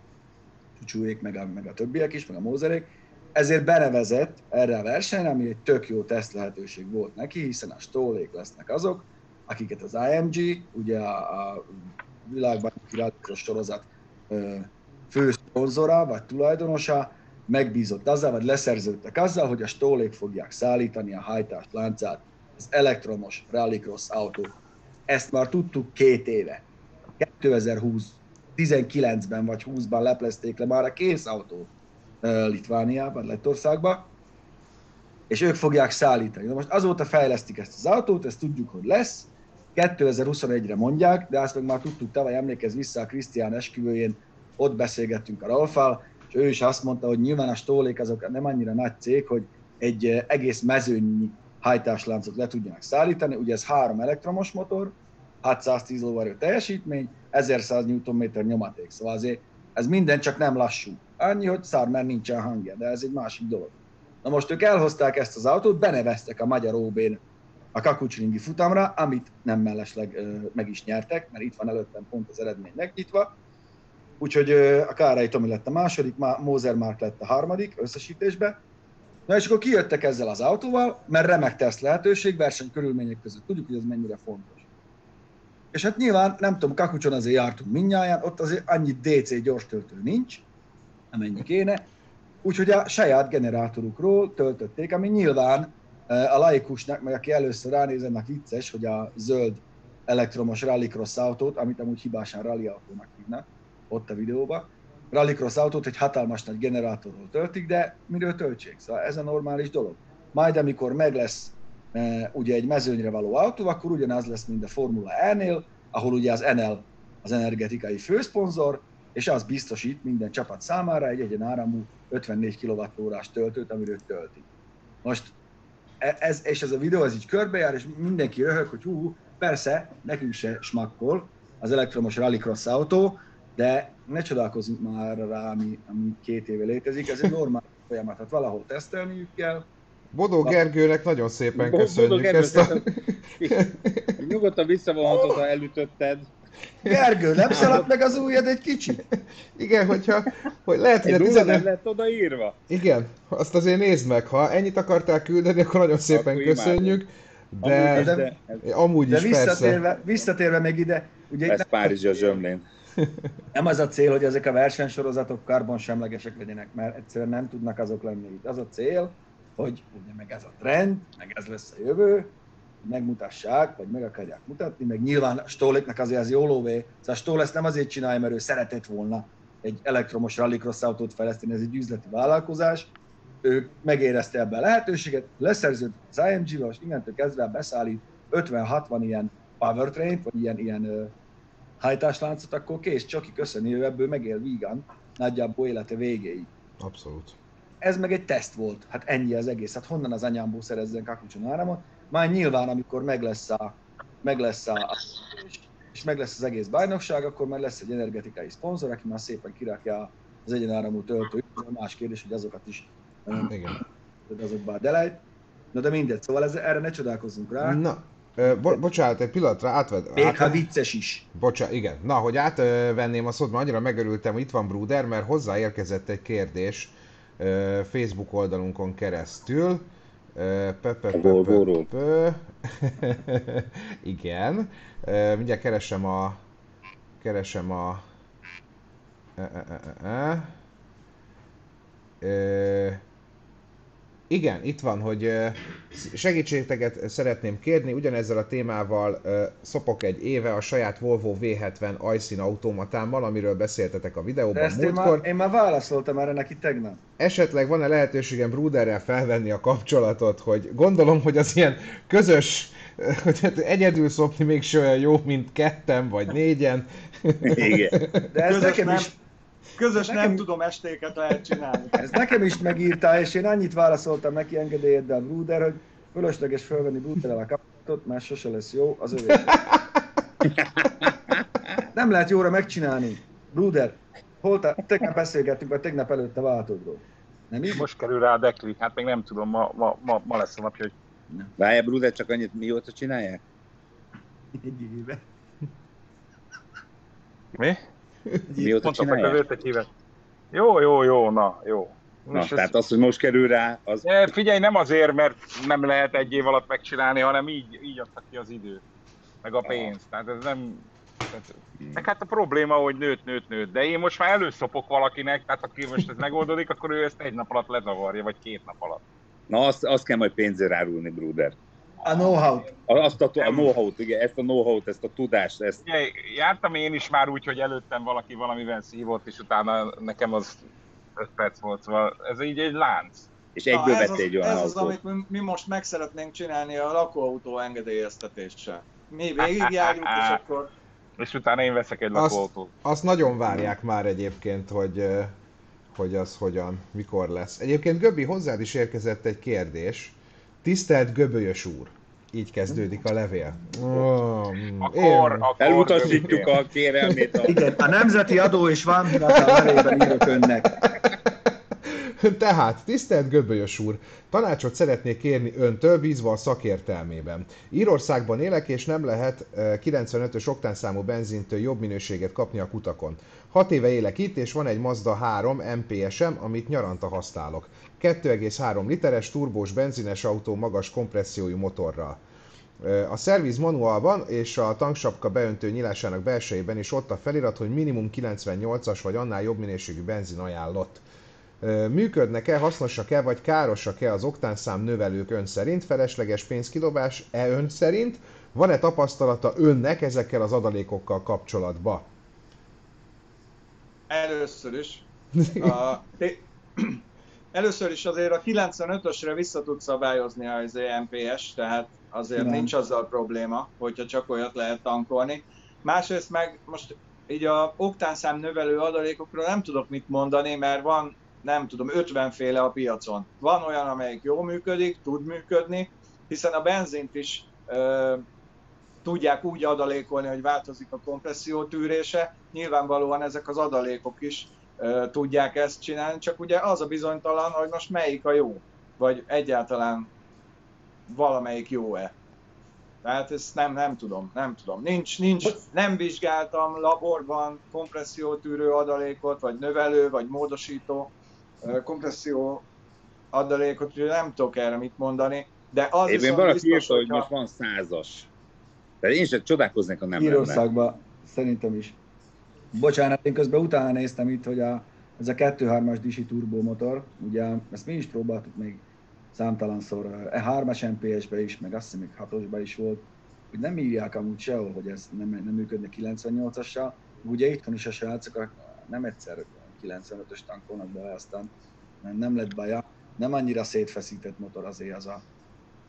Csúcsuék, meg a, meg a többiek is, meg a Mózerék, ezért benevezett erre a versenyre, ami egy tök jó teszt lehetőség volt neki, hiszen a stólék lesznek azok, akiket az IMG, ugye a, a világbajnoki rallycross sorozat ö, fő szponzora, vagy tulajdonosa, megbízott azzal, vagy leszerződtek azzal, hogy a stólék fogják szállítani a hajtást, láncát, az elektromos rallycross autót. Ezt már tudtuk két éve. 2020 19-ben vagy 20-ban leplezték le már a kész autót ö, Litvániában, Lettországban, és ők fogják szállítani. Na most azóta fejlesztik ezt az autót, ezt tudjuk, hogy lesz, 2021-re mondják, de azt meg már tudtuk tavaly, emlékezz vissza a Krisztián esküvőjén, ott beszélgettünk a Ralfal, és ő is azt mondta, hogy nyilván a stólék azok nem annyira nagy cég, hogy egy egész mezőnyi hajtásláncot le tudjanak szállítani. Ugye ez három elektromos motor, 610 lóerő teljesítmény, 1100 Nm nyomaték. Szóval azért ez minden csak nem lassú. Annyi, hogy szár, mert nincsen hangja, de ez egy másik dolog. Na most ők elhozták ezt az autót, beneveztek a magyar ob a Kakucsringi futamra, amit nem mellesleg ö, meg is nyertek, mert itt van előttem pont az eredmény megnyitva. Úgyhogy ö, a Kárai Tomi lett a második, Má- Mózer Márk lett a harmadik összesítésbe. Na és akkor kijöttek ezzel az autóval, mert remek teszt lehetőség, verseny körülmények között. Tudjuk, hogy ez mennyire fontos. És hát nyilván, nem tudom, Kakucson azért jártunk mindnyáján, ott azért annyi DC gyors töltő nincs, amennyi kéne. Úgyhogy a saját generátorukról töltötték, ami nyilván eh, a laikusnak, meg aki először ránéz, ennek vicces, hogy a zöld elektromos rallycross autót, amit amúgy hibásan rally autónak hívnak, ott a videóban, rallycross autót egy hatalmas nagy generátorról töltik, de miről töltsék? Szóval ez a normális dolog. Majd amikor meg lesz e, ugye egy mezőnyre való autó, akkor ugyanaz lesz, mint a Formula E-nél, ahol ugye az NL az energetikai főszponzor, és az biztosít minden csapat számára egy egyenáramú 54 kWh-órás töltőt, amiről töltik. Most e- ez, és ez a videó ez így körbejár, és mindenki röhög, hogy hú, persze, nekünk se smakkol az elektromos rallycross autó, de ne csodálkozzunk már rá, ami, ami két éve létezik, ez egy normális folyamat, hát valahol tesztelniük kell. Bodó Gergőnek nagyon szépen Bo- Bodó köszönjük Gergő, ezt a... Nyugodtan visszavonhatod, ha elütötted. Gergő, nem szaladt meg az ujjad egy kicsit? Igen, hogyha, hogy lehet, hogy Egy a nulla nem tizedik... lett odaírva? Igen, azt azért nézd meg, ha ennyit akartál küldeni, akkor nagyon szépen Akkor köszönjük, Amúgy de is, de- de amúgy De is persze. visszatérve, visszatérve még ide, ugye ez Párizs a zsömlén. Nem az a cél, hogy ezek a versenysorozatok karbonsemlegesek legyenek, mert egyszerűen nem tudnak azok lenni. Itt az a cél, hogy ugye meg ez a trend, meg ez lesz a jövő, megmutassák, vagy meg akarják mutatni, meg nyilván a Stoliknak azért az jó lóvé. Szóval a Stoll ezt nem azért csinálja, mert ő szeretett volna egy elektromos rallycross autót fejleszteni, ez egy üzleti vállalkozás. Ő megérezte ebben a lehetőséget, leszerződött az IMG-vel, és innentől kezdve beszállít 50-60 ilyen powertrain, vagy ilyen, ilyen hajtásláncot, akkor kész, Csoki köszöni, ő ebből megél vígan, nagyjából élete végéig. Abszolút. Ez meg egy teszt volt, hát ennyi az egész. Hát honnan az anyámból szerezzen kakucson áramot? Már nyilván, amikor meg lesz a, meg lesz a, és meg lesz az egész bajnokság, akkor már lesz egy energetikai szponzor, aki már szépen kirakja az egyenáramú töltőt. A más kérdés, hogy azokat is Igen. azokba delejt. Na de mindegy, szóval ez, erre ne csodálkozzunk rá. Na, bo- bocsánat, egy pillanatra átved... Még ha átved... vicces is. Bocsánat, igen. Na, hogy átvenném a szót, mert annyira megörültem, hogy itt van Bruder, mert hozzáérkezett egy kérdés ö, Facebook oldalunkon keresztül. Igen. Mindjárt keresem a... Keresem a... e- e- e- e- e. Ö, igen, itt van, hogy segítségeket szeretném kérni, ugyanezzel a témával szopok egy éve a saját Volvo V70 ajszín automatámmal, amiről beszéltetek a De videóban ezt én múltkor. már, én már válaszoltam erre neki tegnap. Esetleg van-e lehetőségem Bruderrel felvenni a kapcsolatot, hogy gondolom, hogy az ilyen közös, hogy hát egyedül szopni még se olyan jó, mint ketten vagy négyen. Igen. De ez Közös nekem nem, is, közös nekem- nem tudom estéket lehet csinálni. ez nekem is megírta, és én annyit válaszoltam neki engedélyeddel Bruder, hogy fölösleges felvenni Bruderrel a kapcsolatot, mert sose lesz jó, az övé. Nem lehet jóra megcsinálni. Bruder, hol te, tegnap beszélgettünk, vagy tegnap előtte váltódról. Nem így? Most kerül rá a dekli, hát még nem tudom, ma, ma, ma, ma lesz a napja, hogy Várjál, Bruder, csak annyit mióta csinálják? Egy éve. mi? Mióta csinálják? egy évet. Jó, jó, jó, na, jó. Na, És ez- tehát az, hogy most kerül rá, az... Figyelj, nem azért, mert nem lehet egy év alatt megcsinálni, hanem így, így adtak ki az idő. Meg a pénz. Tehát ez nem... Tehát, meg hát a probléma, hogy nőtt, nőtt, nőtt. De én most már előszopok valakinek, tehát aki most ez megoldódik, akkor ő ezt egy nap alatt lezavarja, vagy két nap alatt. Na, azt, azt kell majd pénzért árulni, Bruder. A know-how-t. Azt a, a know-how-t, igen, ezt a know-how-t, ezt a tudást, ezt... Ugye, jártam én is már úgy, hogy előttem valaki valamivel szívott, és utána nekem az 5 perc volt, szóval ez így egy lánc. És egyből ez vett az, egy olyan ez az, autót. amit mi, mi most meg szeretnénk csinálni a lakóautó engedélyeztetéssel. Mi végigjárjuk, és akkor És utána én veszek egy Azt- lakóautót. Azt nagyon várják már egyébként, hogy, ö, hogy az hogyan, mikor lesz. Egyébként Göbbi, hozzád is érkezett egy kérdés. Tisztelt Göbölyös úr. Így kezdődik a levél. Oh, Akkor, akkor Elutasítjuk a kérelmét. A... Igen, a Nemzeti Adó és Vámhivatal nevében írok önnek. Tehát, tisztelt Göbölyös úr, tanácsot szeretnék kérni öntől bízva a szakértelmében. Írországban élek, és nem lehet eh, 95-ös oktánszámú benzintől jobb minőséget kapni a kutakon. 6 éve élek itt, és van egy Mazda 3 MPS-em, amit nyaranta használok. 2,3 literes turbós benzines autó magas kompressziójú motorral. A szerviz manuálban és a tanksapka beöntő nyilásának belsejében is ott a felirat, hogy minimum 98-as vagy annál jobb minőségű benzin ajánlott. Működnek-e, hasznosak-e vagy károsak-e az oktánszám növelők ön szerint, felesleges pénzkidobás-e ön szerint, van-e tapasztalata önnek ezekkel az adalékokkal kapcsolatban? először is a, először is azért a 95-ösre vissza tud szabályozni az EMPS, tehát azért Nem. nincs azzal probléma, hogyha csak olyat lehet tankolni. Másrészt meg most így a oktánszám növelő adalékokról nem tudok mit mondani, mert van nem tudom, 50 féle a piacon. Van olyan, amelyik jól működik, tud működni, hiszen a benzint is ö, tudják úgy adalékolni, hogy változik a kompresszió tűrése. Nyilvánvalóan ezek az adalékok is tudják ezt csinálni, csak ugye az a bizonytalan, hogy most melyik a jó, vagy egyáltalán valamelyik jó-e. Tehát ezt nem, nem tudom, nem tudom. Nincs, nincs, nem vizsgáltam laborban kompressziótűrő adalékot, vagy növelő, vagy módosító kompresszió adalékot, úgyhogy nem tudok erre mit mondani. De az Én viszont valaki biztos, írta, hogy most van százas. Tehát én sem csodálkoznék, ha nem. Írországban szerintem is. Bocsánat, én közben utána néztem itt, hogy a, ez a 2.3-as disi turbomotor, ugye ezt mi is próbáltuk még számtalanszor, e 3-as MPS-be is, meg azt hiszem még 6-osba is volt, hogy nem írják amúgy sehol, hogy ez nem, nem működne 98-assal. Ugye itthon is a srácok nem egyszer 95-ös tankolnak bele, aztán nem, lett baja. Nem annyira szétfeszített motor azért az a,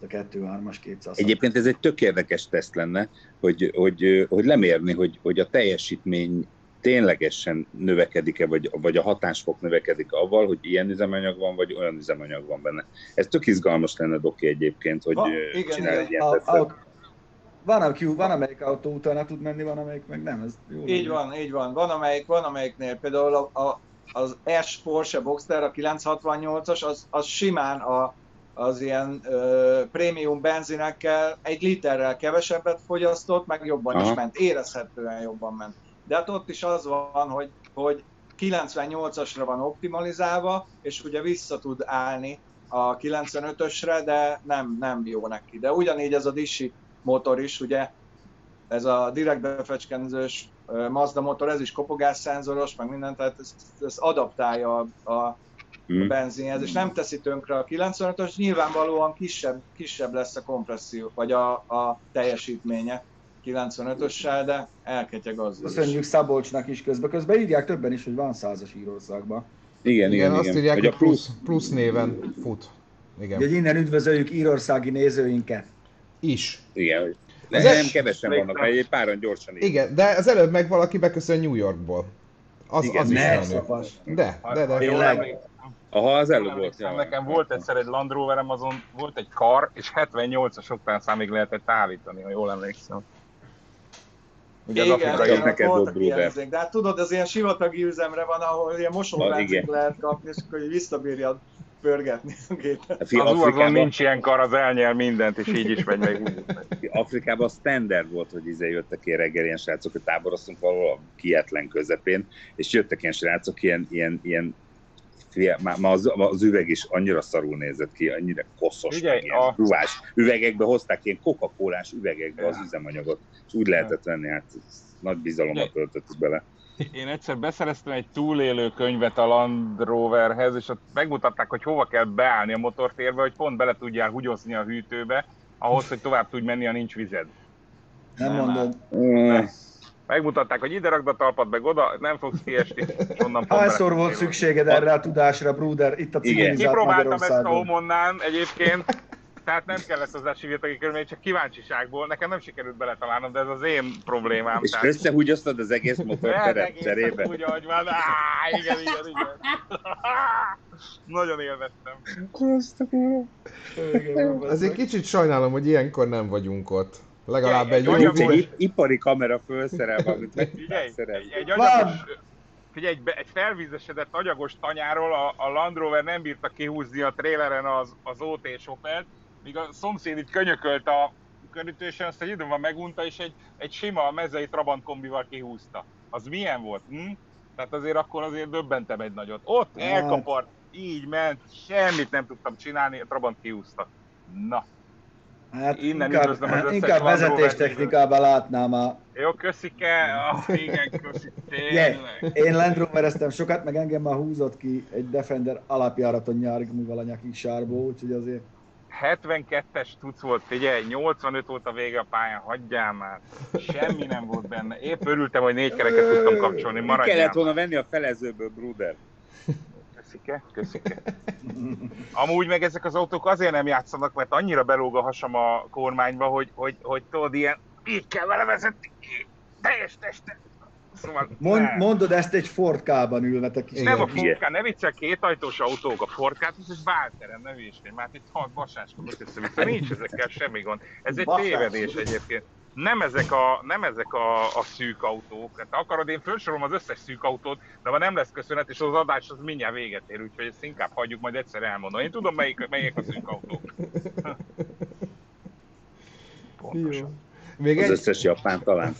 a 2.3-as 200 Egyébként ez egy tök érdekes teszt lenne, hogy, hogy, hogy lemérni, hogy, hogy a teljesítmény ténylegesen növekedik-e, vagy, vagy a hatásfok növekedik avval, hogy ilyen üzemanyag van, vagy olyan üzemanyag van benne. Ez tök izgalmas lenne, Doki egyébként, hogy Va- ö, igen, csinálj igen. egy ilyen A, a, van, aki, van, amelyik autó utána tud menni, van, amelyik meg nem. Ez jó Így van, így van. Van, amelyik, van amelyiknél például a, a, az S Porsche Boxster, a 968-as, az, az simán a, az ilyen ö, prémium benzinekkel egy literrel kevesebbet fogyasztott, meg jobban Aha. is ment, érezhetően jobban ment. De hát ott is az van, hogy, hogy 98-asra van optimalizálva, és ugye vissza tud állni a 95-ösre, de nem, nem jó neki. De ugyanígy ez a Disi motor is, ugye ez a direkt befecskendezős ö, Mazda motor, ez is kopogásszenzoros, meg minden, tehát ez, ez adaptálja a, a Hm. benzinhez, és nem teszi tönkre a 95-ös, nyilvánvalóan kisebb, kisebb lesz a kompresszió, vagy a, a teljesítménye 95-össel, de elketyeg is. Köszönjük Szabolcsnak is közben. Közben írják többen is, hogy van százas Írországban. Igen, Igen, igen, azt igen. írják, hogy a plusz, plusz néven fut. Igen. Úgyhogy innen üdvözöljük írországi nézőinket. Is. Igen, hogy Az nem, es- nem kevesen vannak, mert egy páran gyorsan ír. Igen, de az előbb meg valaki beköszön New Yorkból. Az, Igen, az is ne, valami. szapas. De, de, de. Jól Tényleg? Aha, az jól előbb volt. ja. nekem volt egyszer egy Land Roverem, azon volt egy kar, és 78-as oktán számig lehetett állítani, ha jól emlékszem. Ugye az Igen, afrikai neked izék. De hát tudod, az ilyen sivatagi üzemre van, ahol ilyen mosóláncig igen. lehet kapni, és akkor így visszabírja pörgetni a gépet. Fi, Az Afrikában, nincs ilyen kar, az elnyel mindent, és így is megy meg. Afrikában standard volt, hogy izé jöttek ilyen reggel ilyen srácok, hogy táboroztunk valahol a kietlen közepén, és jöttek ilyen srácok, ilyen, ilyen, ilyen Fia, már, már az, az, üveg is annyira szarul nézett ki, annyira koszos, meg ilyen a- ruvás üvegekbe hozták, ilyen coca üvegekbe az üzemanyagot, és úgy lehetett venni, hát nagy bizalommal töltöttük bele. Én egyszer beszereztem egy túlélő könyvet a Land Roverhez, és ott megmutatták, hogy hova kell beállni a motortérbe, hogy pont bele tudjál húgyozni a hűtőbe, ahhoz, hogy tovább tudj menni, ha nincs vized. Nem Nem mondod. Megmutatták, hogy ide rakd a talpat meg oda, nem fogsz kiesni, és onnan Hányszor volt szükséged erre a tudásra, Bruder, itt a Igen. civilizált Kipróbáltam ezt a homonnán egyébként, tehát nem kellett hozzá sivatagi körülmény, csak kíváncsiságból. Nekem nem sikerült beletalálnom, de ez az én problémám. és tehát- összehúgyoztad az egész motorteret cserébe. Úgy, ahogy van. Á, igen, igen, igen. Nagyon élveztem. Azért kicsit sajnálom, hogy ilyenkor nem vagyunk ott. Legalább egy egy egy ip- ipari kamera felszerelve, amit meg egy, egy agyagos, figyelj, egy, egy felvízesedett agyagos tanyáról a, a Land Rover nem bírta kihúzni a tréleren az, az OT sofert, míg a szomszéd itt könyökölt a körítésen, azt egy idő van megunta, és egy, egy sima mezei Trabant kombival kihúzta. Az milyen volt? Hm? Tehát azért akkor azért döbbentem egy nagyot. Ott Hát. elkapart, így ment, semmit nem tudtam csinálni, a Trabant kiúzta. Na, Hát Innen inkább, üdvözlöm az összes inkább Rover vezetéstechnikában látnám a... jó, köszike, ah, igen, köszi, tényleg. én Land Rovereztem sokat, meg engem már húzott ki egy Defender alapjáraton nyárig művalanyaki sárból, úgyhogy azért 72-es tudsz volt, figyelj, 85 volt a vége a pályán, hagyjál már. Semmi nem volt benne. Épp örültem, hogy négy kereket tudtam kapcsolni, Mi maradjál. kellett volna venni a felezőből, Bruder? Köszike, köszike. Amúgy meg ezek az autók azért nem játszanak, mert annyira belóg a hasam a kormányba, hogy, hogy, hogy tudod, ilyen, így kell vele vezetni, teljes teste. Szóval Mond, mondod ezt egy Ford K-ban ülvetek is. Nem a Igen. Ford K, ne viccel, két ajtós autók, a Ford K, ez válteren, ne hülyeskedj, már itt hat basáskodok össze-vissza, nincs ezekkel semmi gond. Ez egy Basáskodok. tévedés egyébként. Nem ezek a, nem ezek a, a szűk autók. Hát ha akarod, én felsorolom az összes szűk autót, de ha nem lesz köszönet, és az adás az mindjárt véget ér, úgyhogy ezt inkább hagyjuk, majd egyszer elmondom. Én tudom, melyik, melyik a szűk autók. pontosan. Még Az egy, összes japán talán.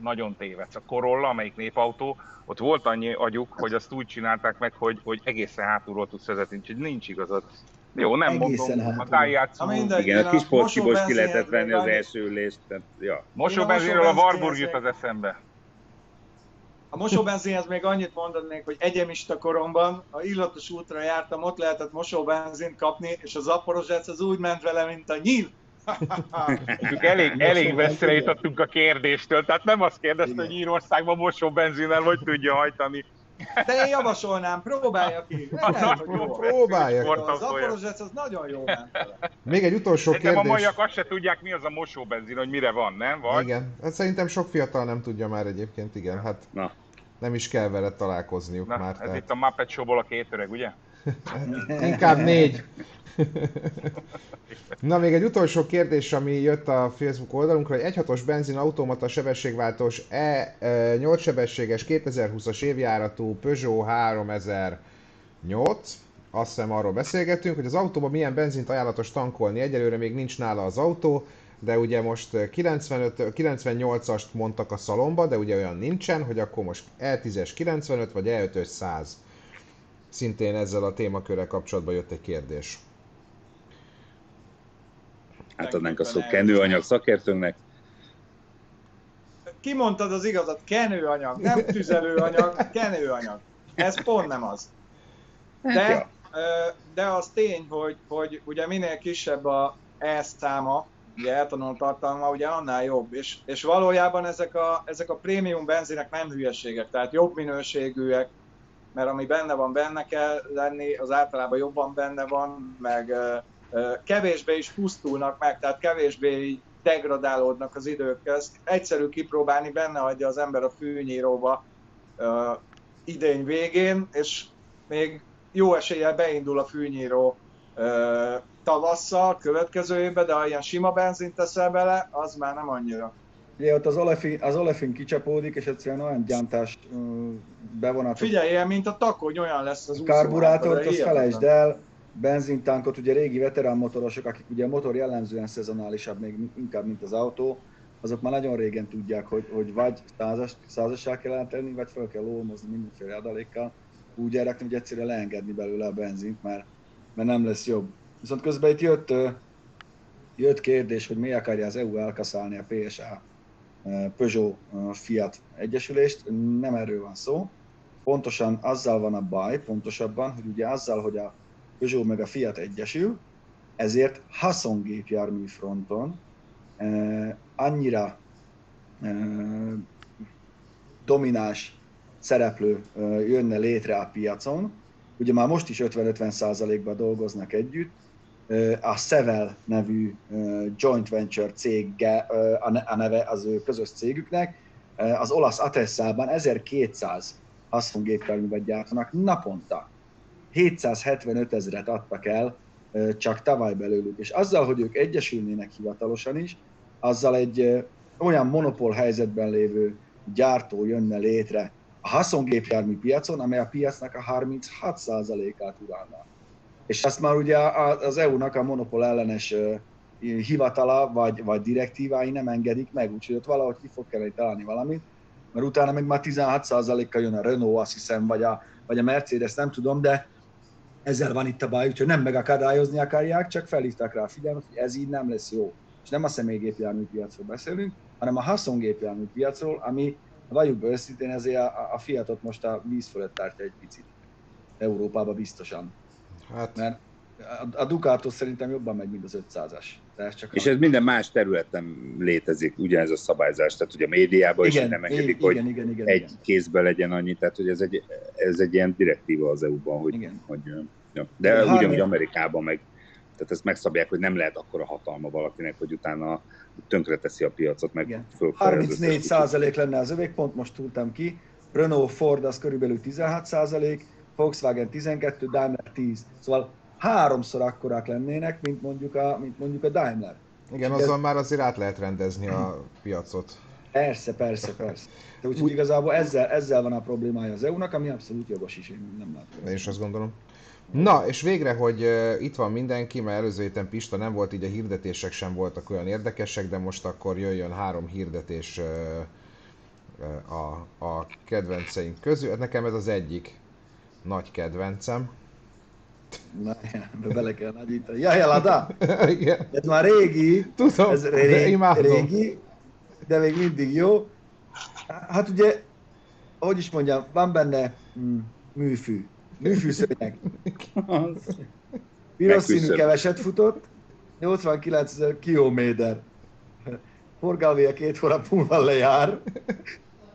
Nagyon tévedsz. A Corolla, amelyik népautó, ott volt annyi agyuk, hogy azt úgy csinálták meg, hogy, hogy egészen hátulról tudsz vezetni, úgyhogy nincs igazad. Jó, nem Egészen mondom, a hátulról. Ha mindegy. Igen, a kis a porcsiból ki lehetett venni az első ülést. Tehát, ja. mosóbenzinről a a Warburg jut az eszembe. A mosóbenzinhez még annyit mondanék, hogy egyemista koromban a illatos útra jártam, ott lehetett mosóbenzint kapni, és az Zaporozsec az úgy ment vele, mint a nyíl. Mondjuk elég, elég messzire jutottunk a kérdéstől, tehát nem azt kérdezte, Igen. hogy Írországban mosóbenzinnel hogy tudja hajtani. De én javasolnám, próbálja ki. Lehet, jó. Próbálja ki. A. Zaporozsec az nagyon jó még egy utolsó Szerintem a kérdés. maiak azt se tudják, mi az a mosóbenzin, hogy mire van, nem? Vagy? Igen, hát szerintem sok fiatal nem tudja már egyébként, igen, hát Na, nem is kell vele találkozniuk Na, már. ez Tehát itt a Muppet Show-ból a két öreg, ugye? inkább négy. Na, még egy utolsó kérdés, ami jött a Facebook oldalunkra, hogy 1.6-os benzin automata sebességváltós E 8 sebességes 2020-as évjáratú Peugeot 3008. Azt hiszem arról beszélgetünk, hogy az autóban milyen benzint ajánlatos tankolni. Egyelőre még nincs nála az autó, de ugye most 95, 98-ast mondtak a szalomba, de ugye olyan nincsen, hogy akkor most E10-es 95 vagy E5-ös 100. Szintén ezzel a témakörrel kapcsolatban jött egy kérdés. átadnánk a szó kenőanyag szakértőnknek. Kimondtad az igazat, kenőanyag, nem tüzelőanyag, kenőanyag. Ez pont nem az. De, de az tény, hogy, hogy ugye minél kisebb a E száma, ugye etanol tartalma, ugye annál jobb. És, és valójában ezek a, ezek a prémium benzinek nem hülyeségek, tehát jobb minőségűek, mert ami benne van, benne kell lenni, az általában jobban benne van, meg kevésbé is pusztulnak meg, tehát kevésbé így degradálódnak az. Ezt egyszerű kipróbálni, benne hagyja az ember a fűnyíróba ö, idény végén, és még jó eséllyel beindul a fűnyíró tavasszal, következő évben, de ha ilyen sima benzint teszel bele, az már nem annyira. Ugye ott az olefin, az olefin kicsapódik, és egyszerűen olyan gyántás bevonatot. Figyelj, mint a takony, olyan lesz az A karburátort, azt felejtsd el, benzintánkot, ugye régi veterán motorosok, akik ugye a motor jellemzően szezonálisabb, még inkább, mint az autó, azok már nagyon régen tudják, hogy, hogy vagy százas, százassá kell eltenni, vagy fel kell lómozni mindenféle adalékkal, úgy elrakni, hogy egyszerűen leengedni belőle a benzint, mert, mert nem lesz jobb. Viszont közben itt jött, jött kérdés, hogy mi akarja az EU elkaszálni a PSA Peugeot Fiat egyesülést. Nem erről van szó. Pontosan azzal van a baj, pontosabban, hogy ugye azzal, hogy a Peugeot meg a Fiat egyesül, ezért haszongépjármű fronton annyira domináns szereplő jönne létre a piacon, ugye már most is 50-50 százalékban dolgoznak együtt, a Sevel nevű joint venture cég, a ne- a neve az ő közös cégüknek, az olasz Atessában 1200 haszongépjárművet gyártanak naponta. 775 ezeret adtak el csak tavaly belőlük. És azzal, hogy ők egyesülnének hivatalosan is, azzal egy olyan monopól helyzetben lévő gyártó jönne létre a haszongépjármű piacon, amely a piacnak a 36%-át uralná. És ezt már ugye az EU-nak a monopól ellenes hivatala vagy, vagy direktívái nem engedik meg, úgyhogy ott valahogy ki fog kellene találni valamit, mert utána meg már 16%-kal jön a Renault, azt hiszem, vagy a, vagy a Mercedes, nem tudom, de ezzel van itt a baj, úgyhogy nem megakadályozni akarják, csak felhívták rá a figyelmet, hogy ez így nem lesz jó. És nem a személygépjármű piacról beszélünk, hanem a haszongépjármű piacról, ami valljuk be őszintén, ezért a, a Fiatot most a víz fölött tartja egy picit. Európában biztosan. Hát, Mert a, Ducato szerintem jobban megy, mint az 500-as. De ez csak És a... ez minden más területen létezik, ugyanez a szabályzás. Tehát ugye a médiában is igen, nem engedik, igen, hogy igen, igen, igen, egy igen. kézben legyen annyi, tehát hogy ez egy, ez egy ilyen direktíva az EU-ban, hogy, Igen. hogy ja. de Igen, ugyanúgy Amerikában meg, tehát ezt megszabják, hogy nem lehet akkora hatalma valakinek, hogy utána tönkreteszi a piacot, meg Igen. az 34 összes százalék lenne az övék, pont most túltam ki. Renault Ford az körülbelül 16 százalék, Volkswagen 12, Daimler 10. Szóval háromszor akkorák lennének, mint mondjuk a, mint mondjuk a Daimler. igen, ez- azzal már azért át lehet rendezni a piacot. Persze, persze, persze. De úgyhogy igazából ezzel, ezzel van a problémája az EU-nak, ami abszolút jogos is, én nem látom. De én is azt gondolom. Na, és végre, hogy uh, itt van mindenki, mert előző héten Pista nem volt, így a hirdetések sem voltak olyan érdekesek, de most akkor jöjjön három hirdetés uh, uh, a, a kedvenceink közül. Nekem ez az egyik nagy kedvencem. Na, ebbe bele kell nagyítani. Jaj, Lada! Igen, Ez már régi, tudom, ez de régi, imádom. régi, de még mindig jó. Hát ugye, hogy is mondjam, van benne mm, műfű, műfűszőnyeg. Piros színű keveset futott, 89 ezer kilométer. Forgalmia két hónap múlva lejár.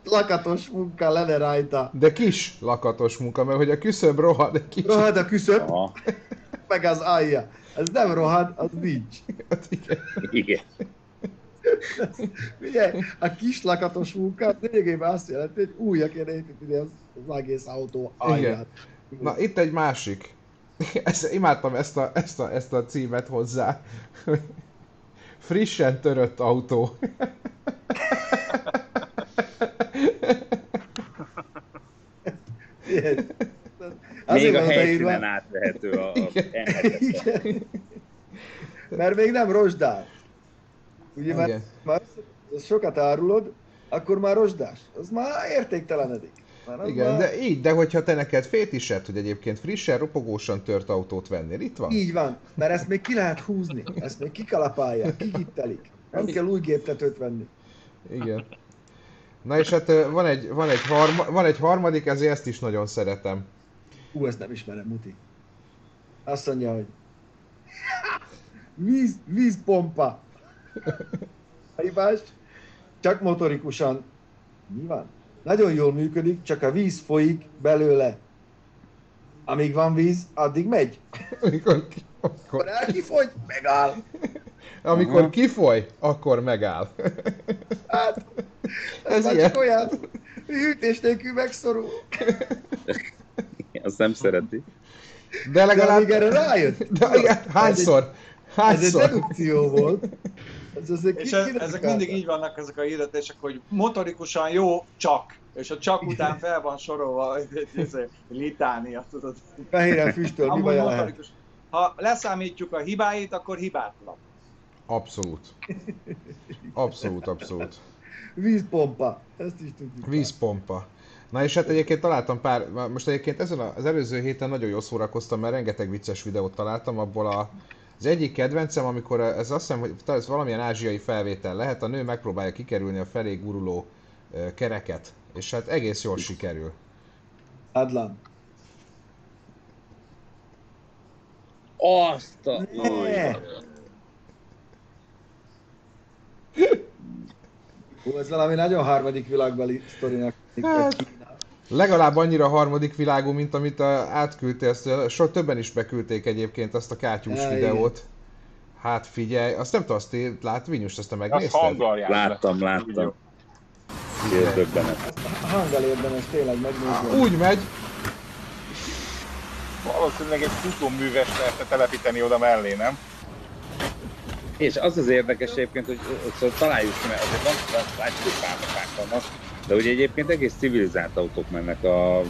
Lakatos munka lenne rajta. De kis lakatos munka, mert hogy a küszöb rohad, de kis. Rohad a küszöb, Aha, meg az alja. Ez nem rohad, az nincs. Hát igen. igen. Ugye, a kis lakatos munka az lényegében azt jelenti, hogy újra kéne építeni az, az egész autó alját. Na, itt egy másik. Ezt, imádtam ezt a, ezt, a, ezt a címet hozzá. Frissen törött autó. Igen. Még Azért a van helyszínen átvehető a, a Igen. ehetetlen. Igen. Mert még nem rozsdás. Ugye már, már sokat árulod, akkor már rozsdás. Az már értéktelenedik. Már Igen, már... de így, de hogyha te neked fétised, hogy egyébként frissen, ropogósan tört autót vennél, itt van. Így van, mert ezt még ki lehet húzni, ezt még kikalapálják, kigittelik. Nem kell új géptetőt venni. Igen. Na és hát van egy, van egy, harma, van egy harmadik, ezért ezt is nagyon szeretem. Hú, ezt nem ismerem, Muti. Azt mondja, hogy víz, vízpompa. Hibás, csak motorikusan. Mi van? Nagyon jól működik, csak a víz folyik belőle. Amíg van víz, addig megy. Amikor, Akkor akkor, elkifogy, megáll. Amikor Aha. kifoly, akkor megáll. Hát, ez, Ez már ilyen. csak olyan, hűtés nélkül megszorul. Azt nem szereti. De De legalább... amíg erre rájött. De igen, hányszor? Ez egy Hányszor? dedukció volt. Ez azért És ki- ez, ezek mindig így vannak ezek a hirdetések, hogy motorikusan jó, csak. És a csak után fel van sorolva egy, egy, egy, egy litánia, tudod. Fehéren füstöl, mi motorikus. Ha leszámítjuk a hibáit, akkor hibátlan. Abszolút. Abszolút, abszolút. Vízpompa. Ezt is tudjuk. Vízpompa. Na és hát egyébként találtam pár, most egyébként ezen az előző héten nagyon jól szórakoztam, mert rengeteg vicces videót találtam, abból a, az egyik kedvencem, amikor ez azt hiszem, hogy talán ez valamilyen ázsiai felvétel lehet, a nő megpróbálja kikerülni a felé guruló kereket, és hát egész jól sikerül. Adlan. Azt a... Ne. Hú, ez valami nagyon harmadik világbeli sztorinak. Hát, Legalább annyira harmadik világú, mint amit a, átküldte, ezt, ö, so többen is beküldték egyébként azt a kátyús Ja, videót. Hát figyelj, azt nem tudom, azt lát, Vinyus, azt te megnézted? Láttam, láttam. Ilyen döbbenet. A hanggal érdemes tényleg megnézni. Úgy megy, Valószínűleg egy futóműves lehetne telepíteni oda mellé, nem? És az az érdekes egyébként, hogy szóval találjuk ki, mert azért van, van látjuk, hogy párnapák vannak, de ugye egyébként egész civilizált autók mennek a, a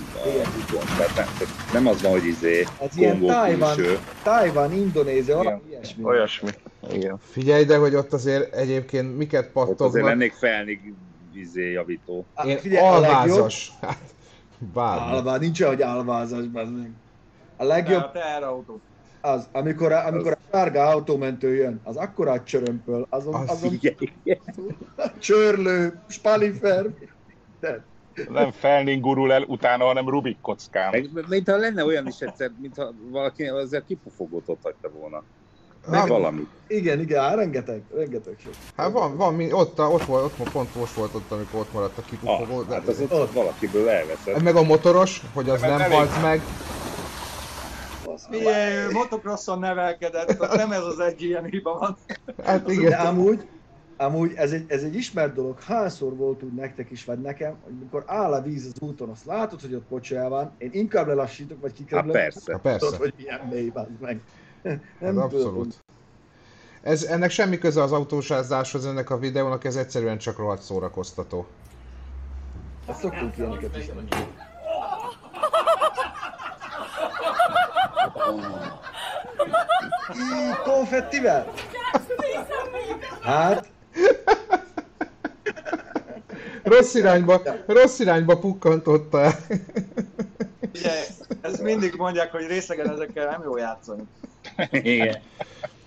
úton. Tehát nem, tehát nem az van, hogy izé, Ez ilyen Kongó Tájvan. Tájvan, Indonézia, valami ilyesmi. Olyasmi. Igen. Figyelj, de hogy ott azért egyébként miket Ott azért pattognak. lennék felnig izé javító. Á, Én figyelj, a alvázas. Hát, bármi. Álvá, nincs olyan, hogy álvázas, bazd meg. A De legjobb a teherautó. Az, amikor a, amikor a sárga autómentő jön, az akkora csörömpöl, azon, Az azon csörlő, spalifer, de Nem felnénk gurul el utána, hanem Rubik kockán. meg, mintha lenne olyan is egyszer, mintha valaki ezzel kipufogót ott hagyta volna. Meg Hát, valami. igen, igen, á, rengeteg, rengeteg sok. hát van, van, mi- ott, ott, volt, ott pont most volt ott, amikor ott maradt a kipufogó. Ah, de, hát az ott, Ott. valakiből elveszett. meg a motoros, hogy az Mert nem halt meg. Figyelj, motocrosson nevelkedett, nem ez az egy ilyen hiba van. Hát De igen. amúgy, amúgy ez egy, ez egy ismert dolog, hányszor volt úgy nektek is, vagy nekem, hogy mikor áll a víz az úton, azt látod, hogy ott pocsajál van, én inkább lelassítok, vagy Hát kikerülök. persze. Hát persze. Tudod, hogy milyen mély van meg. Hát Nem abszolút. Ez, ennek semmi köze az autósázáshoz, ennek a videónak, ez egyszerűen csak rohadt szórakoztató. Ezt szoktunk ilyeneket is. Így, konfettivel? Hát, Rossz irányba, rossz irányba pukkantotta el. Ugye, ezt mindig mondják, hogy részegen ezekkel nem jó játszani. Igen.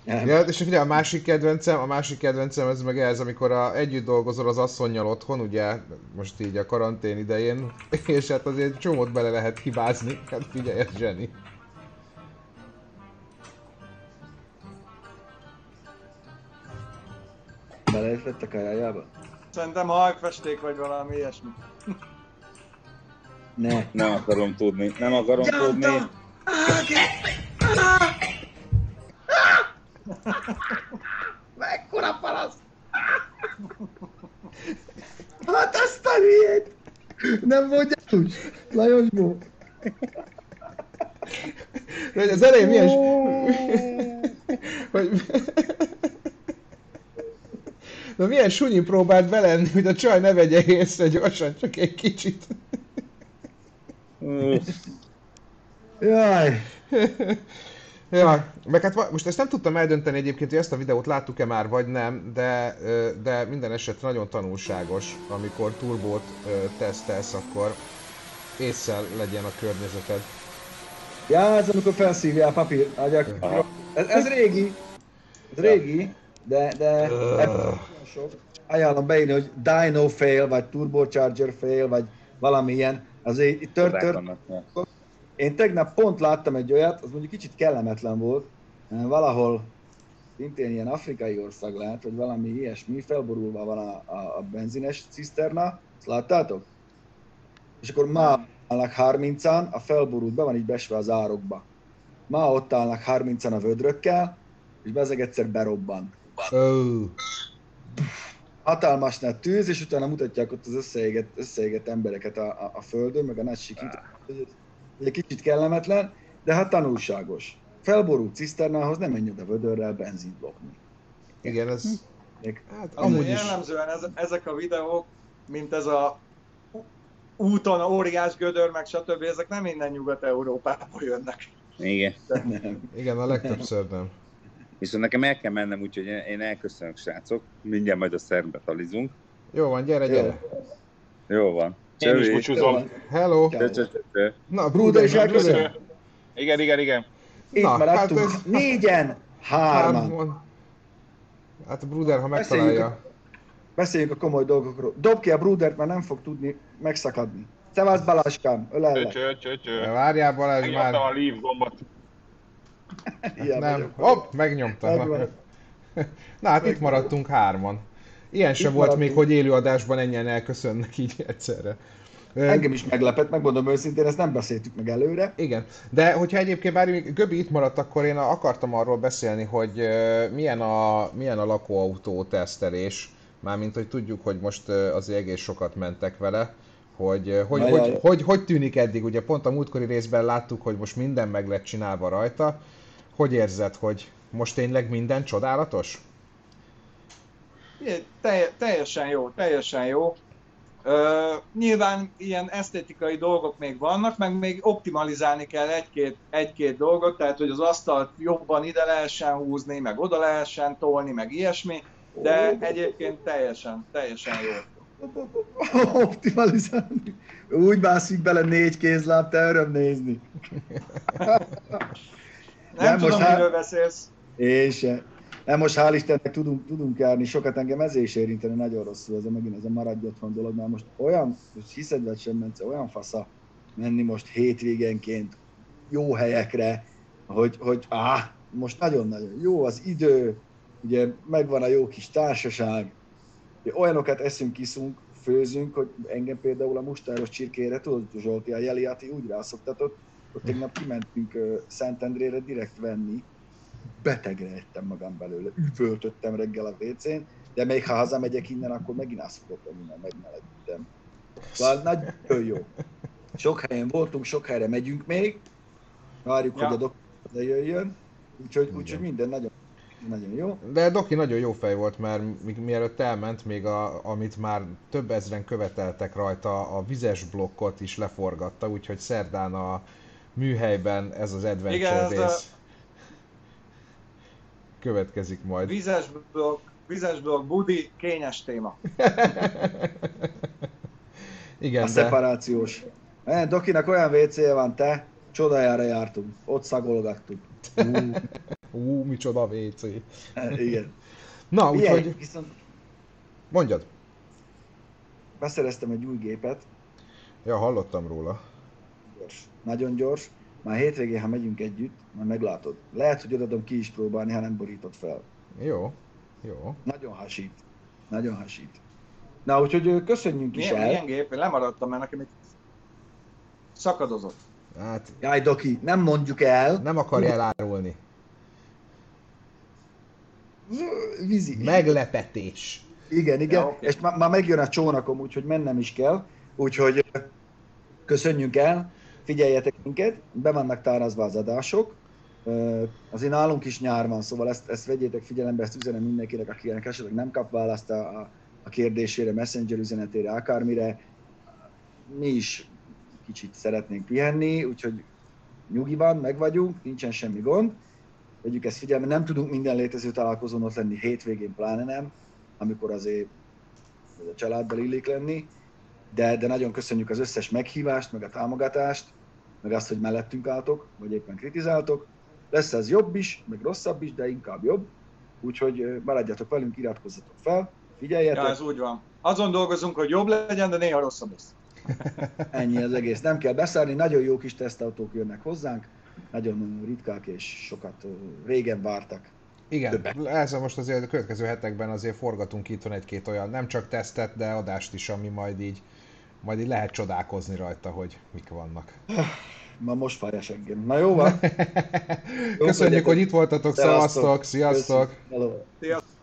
Ja, és ugye a másik kedvencem, a másik kedvencem ez meg ez, amikor a, együtt dolgozol az asszonynal otthon, ugye, most így a karantén idején, és hát azért csomót bele lehet hibázni, hát figyelj, ez zseni. Beleesett a kajájába? Szerintem hajfesték vagy valami ilyesmi. Ne. Nem akarom tudni. Nem akarom tudni. Jántam! Mekkora palasz! Hát ezt a hülyét! Nem mondja úgy, Lajos Bó. Az elején milyen... hogy... De milyen sunyi próbált belenni, hogy a csaj ne vegye észre gyorsan, csak egy kicsit. Jaj! Ja, meg hát most ezt nem tudtam eldönteni egyébként, hogy ezt a videót láttuk-e már, vagy nem, de, de minden esetre nagyon tanulságos, amikor turbót tesztelsz, akkor észszel legyen a környezeted. Ja, ez amikor felszívja a papír, agyak. Ez, ez régi. Ez régi, de, de nagyon sok. Ajánlom beírni, hogy Dino fail, vagy Turbocharger fail, vagy valami ilyen. Azért itt tört, tört. Én tegnap pont láttam egy olyat, az mondjuk kicsit kellemetlen volt. Valahol szintén ilyen afrikai ország lehet, vagy valami ilyesmi, felborulva van a, a, a benzines ciszterna, ezt láttátok? És akkor ma állnak 30-an, a felborult be van így besve az árokba. Ma ott állnak 30-an a vödrökkel, és bezeg egyszer berobban. Ó, Hatalmas nagy tűz, és utána mutatják ott az összeégett, összeégett embereket a, a, a földön, meg a nagy sikít. Egy kicsit kellemetlen, de hát tanulságos. Felborult ciszternához nem menj oda vödörrel benzint lopni. igen, ez... Még Hát Amúgy is. jellemzően ez, ezek a videók, mint ez a úton óriás gödör, meg stb. ezek nem innen Nyugat-Európából jönnek. Igen. nem. Igen, a legtöbbször nem. Viszont nekem el kell mennem, úgyhogy én elköszönök, srácok. Mindjárt majd a szerbe talizunk. Jó van, gyere, gyere. Jó van. Én is Csövi. búcsúzom. Hello! Csö, csö, csö. Na, Bruder is Bruder, elköszön. Bruder. Igen, igen, igen. Itt Na, maradtunk. hát ez- Négyen, hárman. Hát a Bruder, ha megtalálja. Beszéljünk a komoly dolgokról. Dob ki a Brudert, mert nem fog tudni megszakadni. Szevasz Baláskám, Csö, ölellek. csö, csö, csö. Várjál Balázs Megnyomtam már. a leave gombot. Ilyen Nem, hopp, megnyomta. Megvan. Na hát itt maradtunk hárman. Ilyen sem volt maradtunk. még, hogy élőadásban ennyien elköszönnek így egyszerre. Engem is meglepett, megmondom őszintén, ezt nem beszéltük meg előre. Igen, de hogyha egyébként bár még Göbi itt maradt, akkor én akartam arról beszélni, hogy milyen a, milyen a lakóautó tesztelés, mármint hogy tudjuk, hogy most azért egész sokat mentek vele, hogy hogy, hogy, hogy, hogy tűnik eddig, ugye pont a múltkori részben láttuk, hogy most minden meg lett csinálva rajta, hogy érzed, hogy most tényleg minden csodálatos? Telj- teljesen jó, teljesen jó. Ö, nyilván ilyen esztétikai dolgok még vannak, meg még optimalizálni kell egy-két, egy-két dolgot, tehát hogy az asztalt jobban ide lehessen húzni, meg oda lehessen tolni, meg ilyesmi, de egyébként teljesen, teljesen jó. Optimalizálni. Úgy mászik bele négy kézláb, te öröm nézni. Nem Nem, tudom, most miről beszélsz. Én se. Nem, most hál' Istennek tudunk, tudunk járni, sokat engem ezért is érinteni nagyon rosszul, ez a megint ez a maradj otthon dolog, mert most olyan, most hiszed vagy sem, Bence, olyan fasza menni most hétvégenként jó helyekre, hogy, hogy áh, most nagyon-nagyon jó az idő, ugye megvan a jó kis társaság, ugye olyanokat eszünk, iszunk, főzünk, hogy engem például a mustáros csirkére, tudod, Zsolti, a Jeliati úgy rászoktatott, hogy tegnap kimentünk Szentendrére direkt venni, betegre ettem magam belőle, üvöltöttem reggel a WC-n, de még ha hazamegyek innen, akkor megint azt fogok venni, mert megmelegítem. Szóval nagyon jó. Sok helyen voltunk, sok helyre megyünk még, várjuk, Ja. hogy a doktor jöjjön, úgyhogy, úgyhogy minden nagyon, nagyon jó. De Doki nagyon jó fej volt, mert mi- mielőtt elment, még a, amit már több ezren követeltek rajta, a vizes blokkot is leforgatta, úgyhogy szerdán a, műhelyben ez az adventure Igen, ez rész. a- Következik majd. Vizes blokk, vizes blokk, budi, kényes téma. Igen, A de szeparációs. Eh, Dokinak olyan WC-je van, te, csodájára jártunk. Ott szagolgattuk. Ú, ú, micsoda WC. eh, igen. Na, úgyhogy viszont mondjad. beszereztem egy új gépet, Ja, hallottam róla. Gyors, nagyon gyors. Már hétvégén, ha megyünk együtt, majd meglátod. Lehet, hogy odadom ki is próbálni, ha nem borított fel. Jó, jó. Nagyon hasít. Nagyon hasít. Na, úgyhogy köszönjünk is Milyen, el. milyen gép? Én lemaradtam, mert nekem itt szakadozott. Hát Jaj, Doki, nem mondjuk el. nem akarja elárulni. Vízi. Meglepetés. Igen, igen, Ja, oké. és má- már megjön a csónakom, úgyhogy mennem is kell. Úgyhogy köszönjünk el, figyeljetek minket, be vannak tárazva az adások. Azért nálunk is nyár van, szóval ezt, ezt vegyétek figyelembe, ezt üzenem mindenkinek, akinek esetleg nem kap választ a, a- kérdésére, messenger üzenetére, akármire. Mi is kicsit szeretnénk pihenni, úgyhogy nyugi van, meg vagyunk, nincsen semmi gond. Vegyük ezt figyelme, nem tudunk minden létező találkozón ott lenni, hétvégén pláne nem, amikor azért a családdal illik lenni, de, de nagyon köszönjük az összes meghívást, meg a támogatást, meg azt, hogy mellettünk álltok, vagy éppen kritizáltok. Lesz ez jobb is, meg rosszabb is, de inkább jobb. Úgyhogy maradjatok velünk, iratkozzatok fel, figyeljetek, Ja, ez úgy van. Azon dolgozunk, hogy jobb legyen, de néha rosszabb lesz. ennyi az egész. Nem kell beszállni, nagyon jó kis tesztautók jönnek hozzánk, nagyon ritkák és sokat régen vártak. Igen, Többek. ezzel most azért a következő hetekben azért forgatunk itt van egy-két olyan, nem csak tesztet, de adást is, ami majd így, majd így lehet csodálkozni rajta, hogy mik vannak. Ma most fáj a seggem. Na jó van? Köszönjük, hogy itt voltatok, Szevasztok. sziasztok! Sziasztok!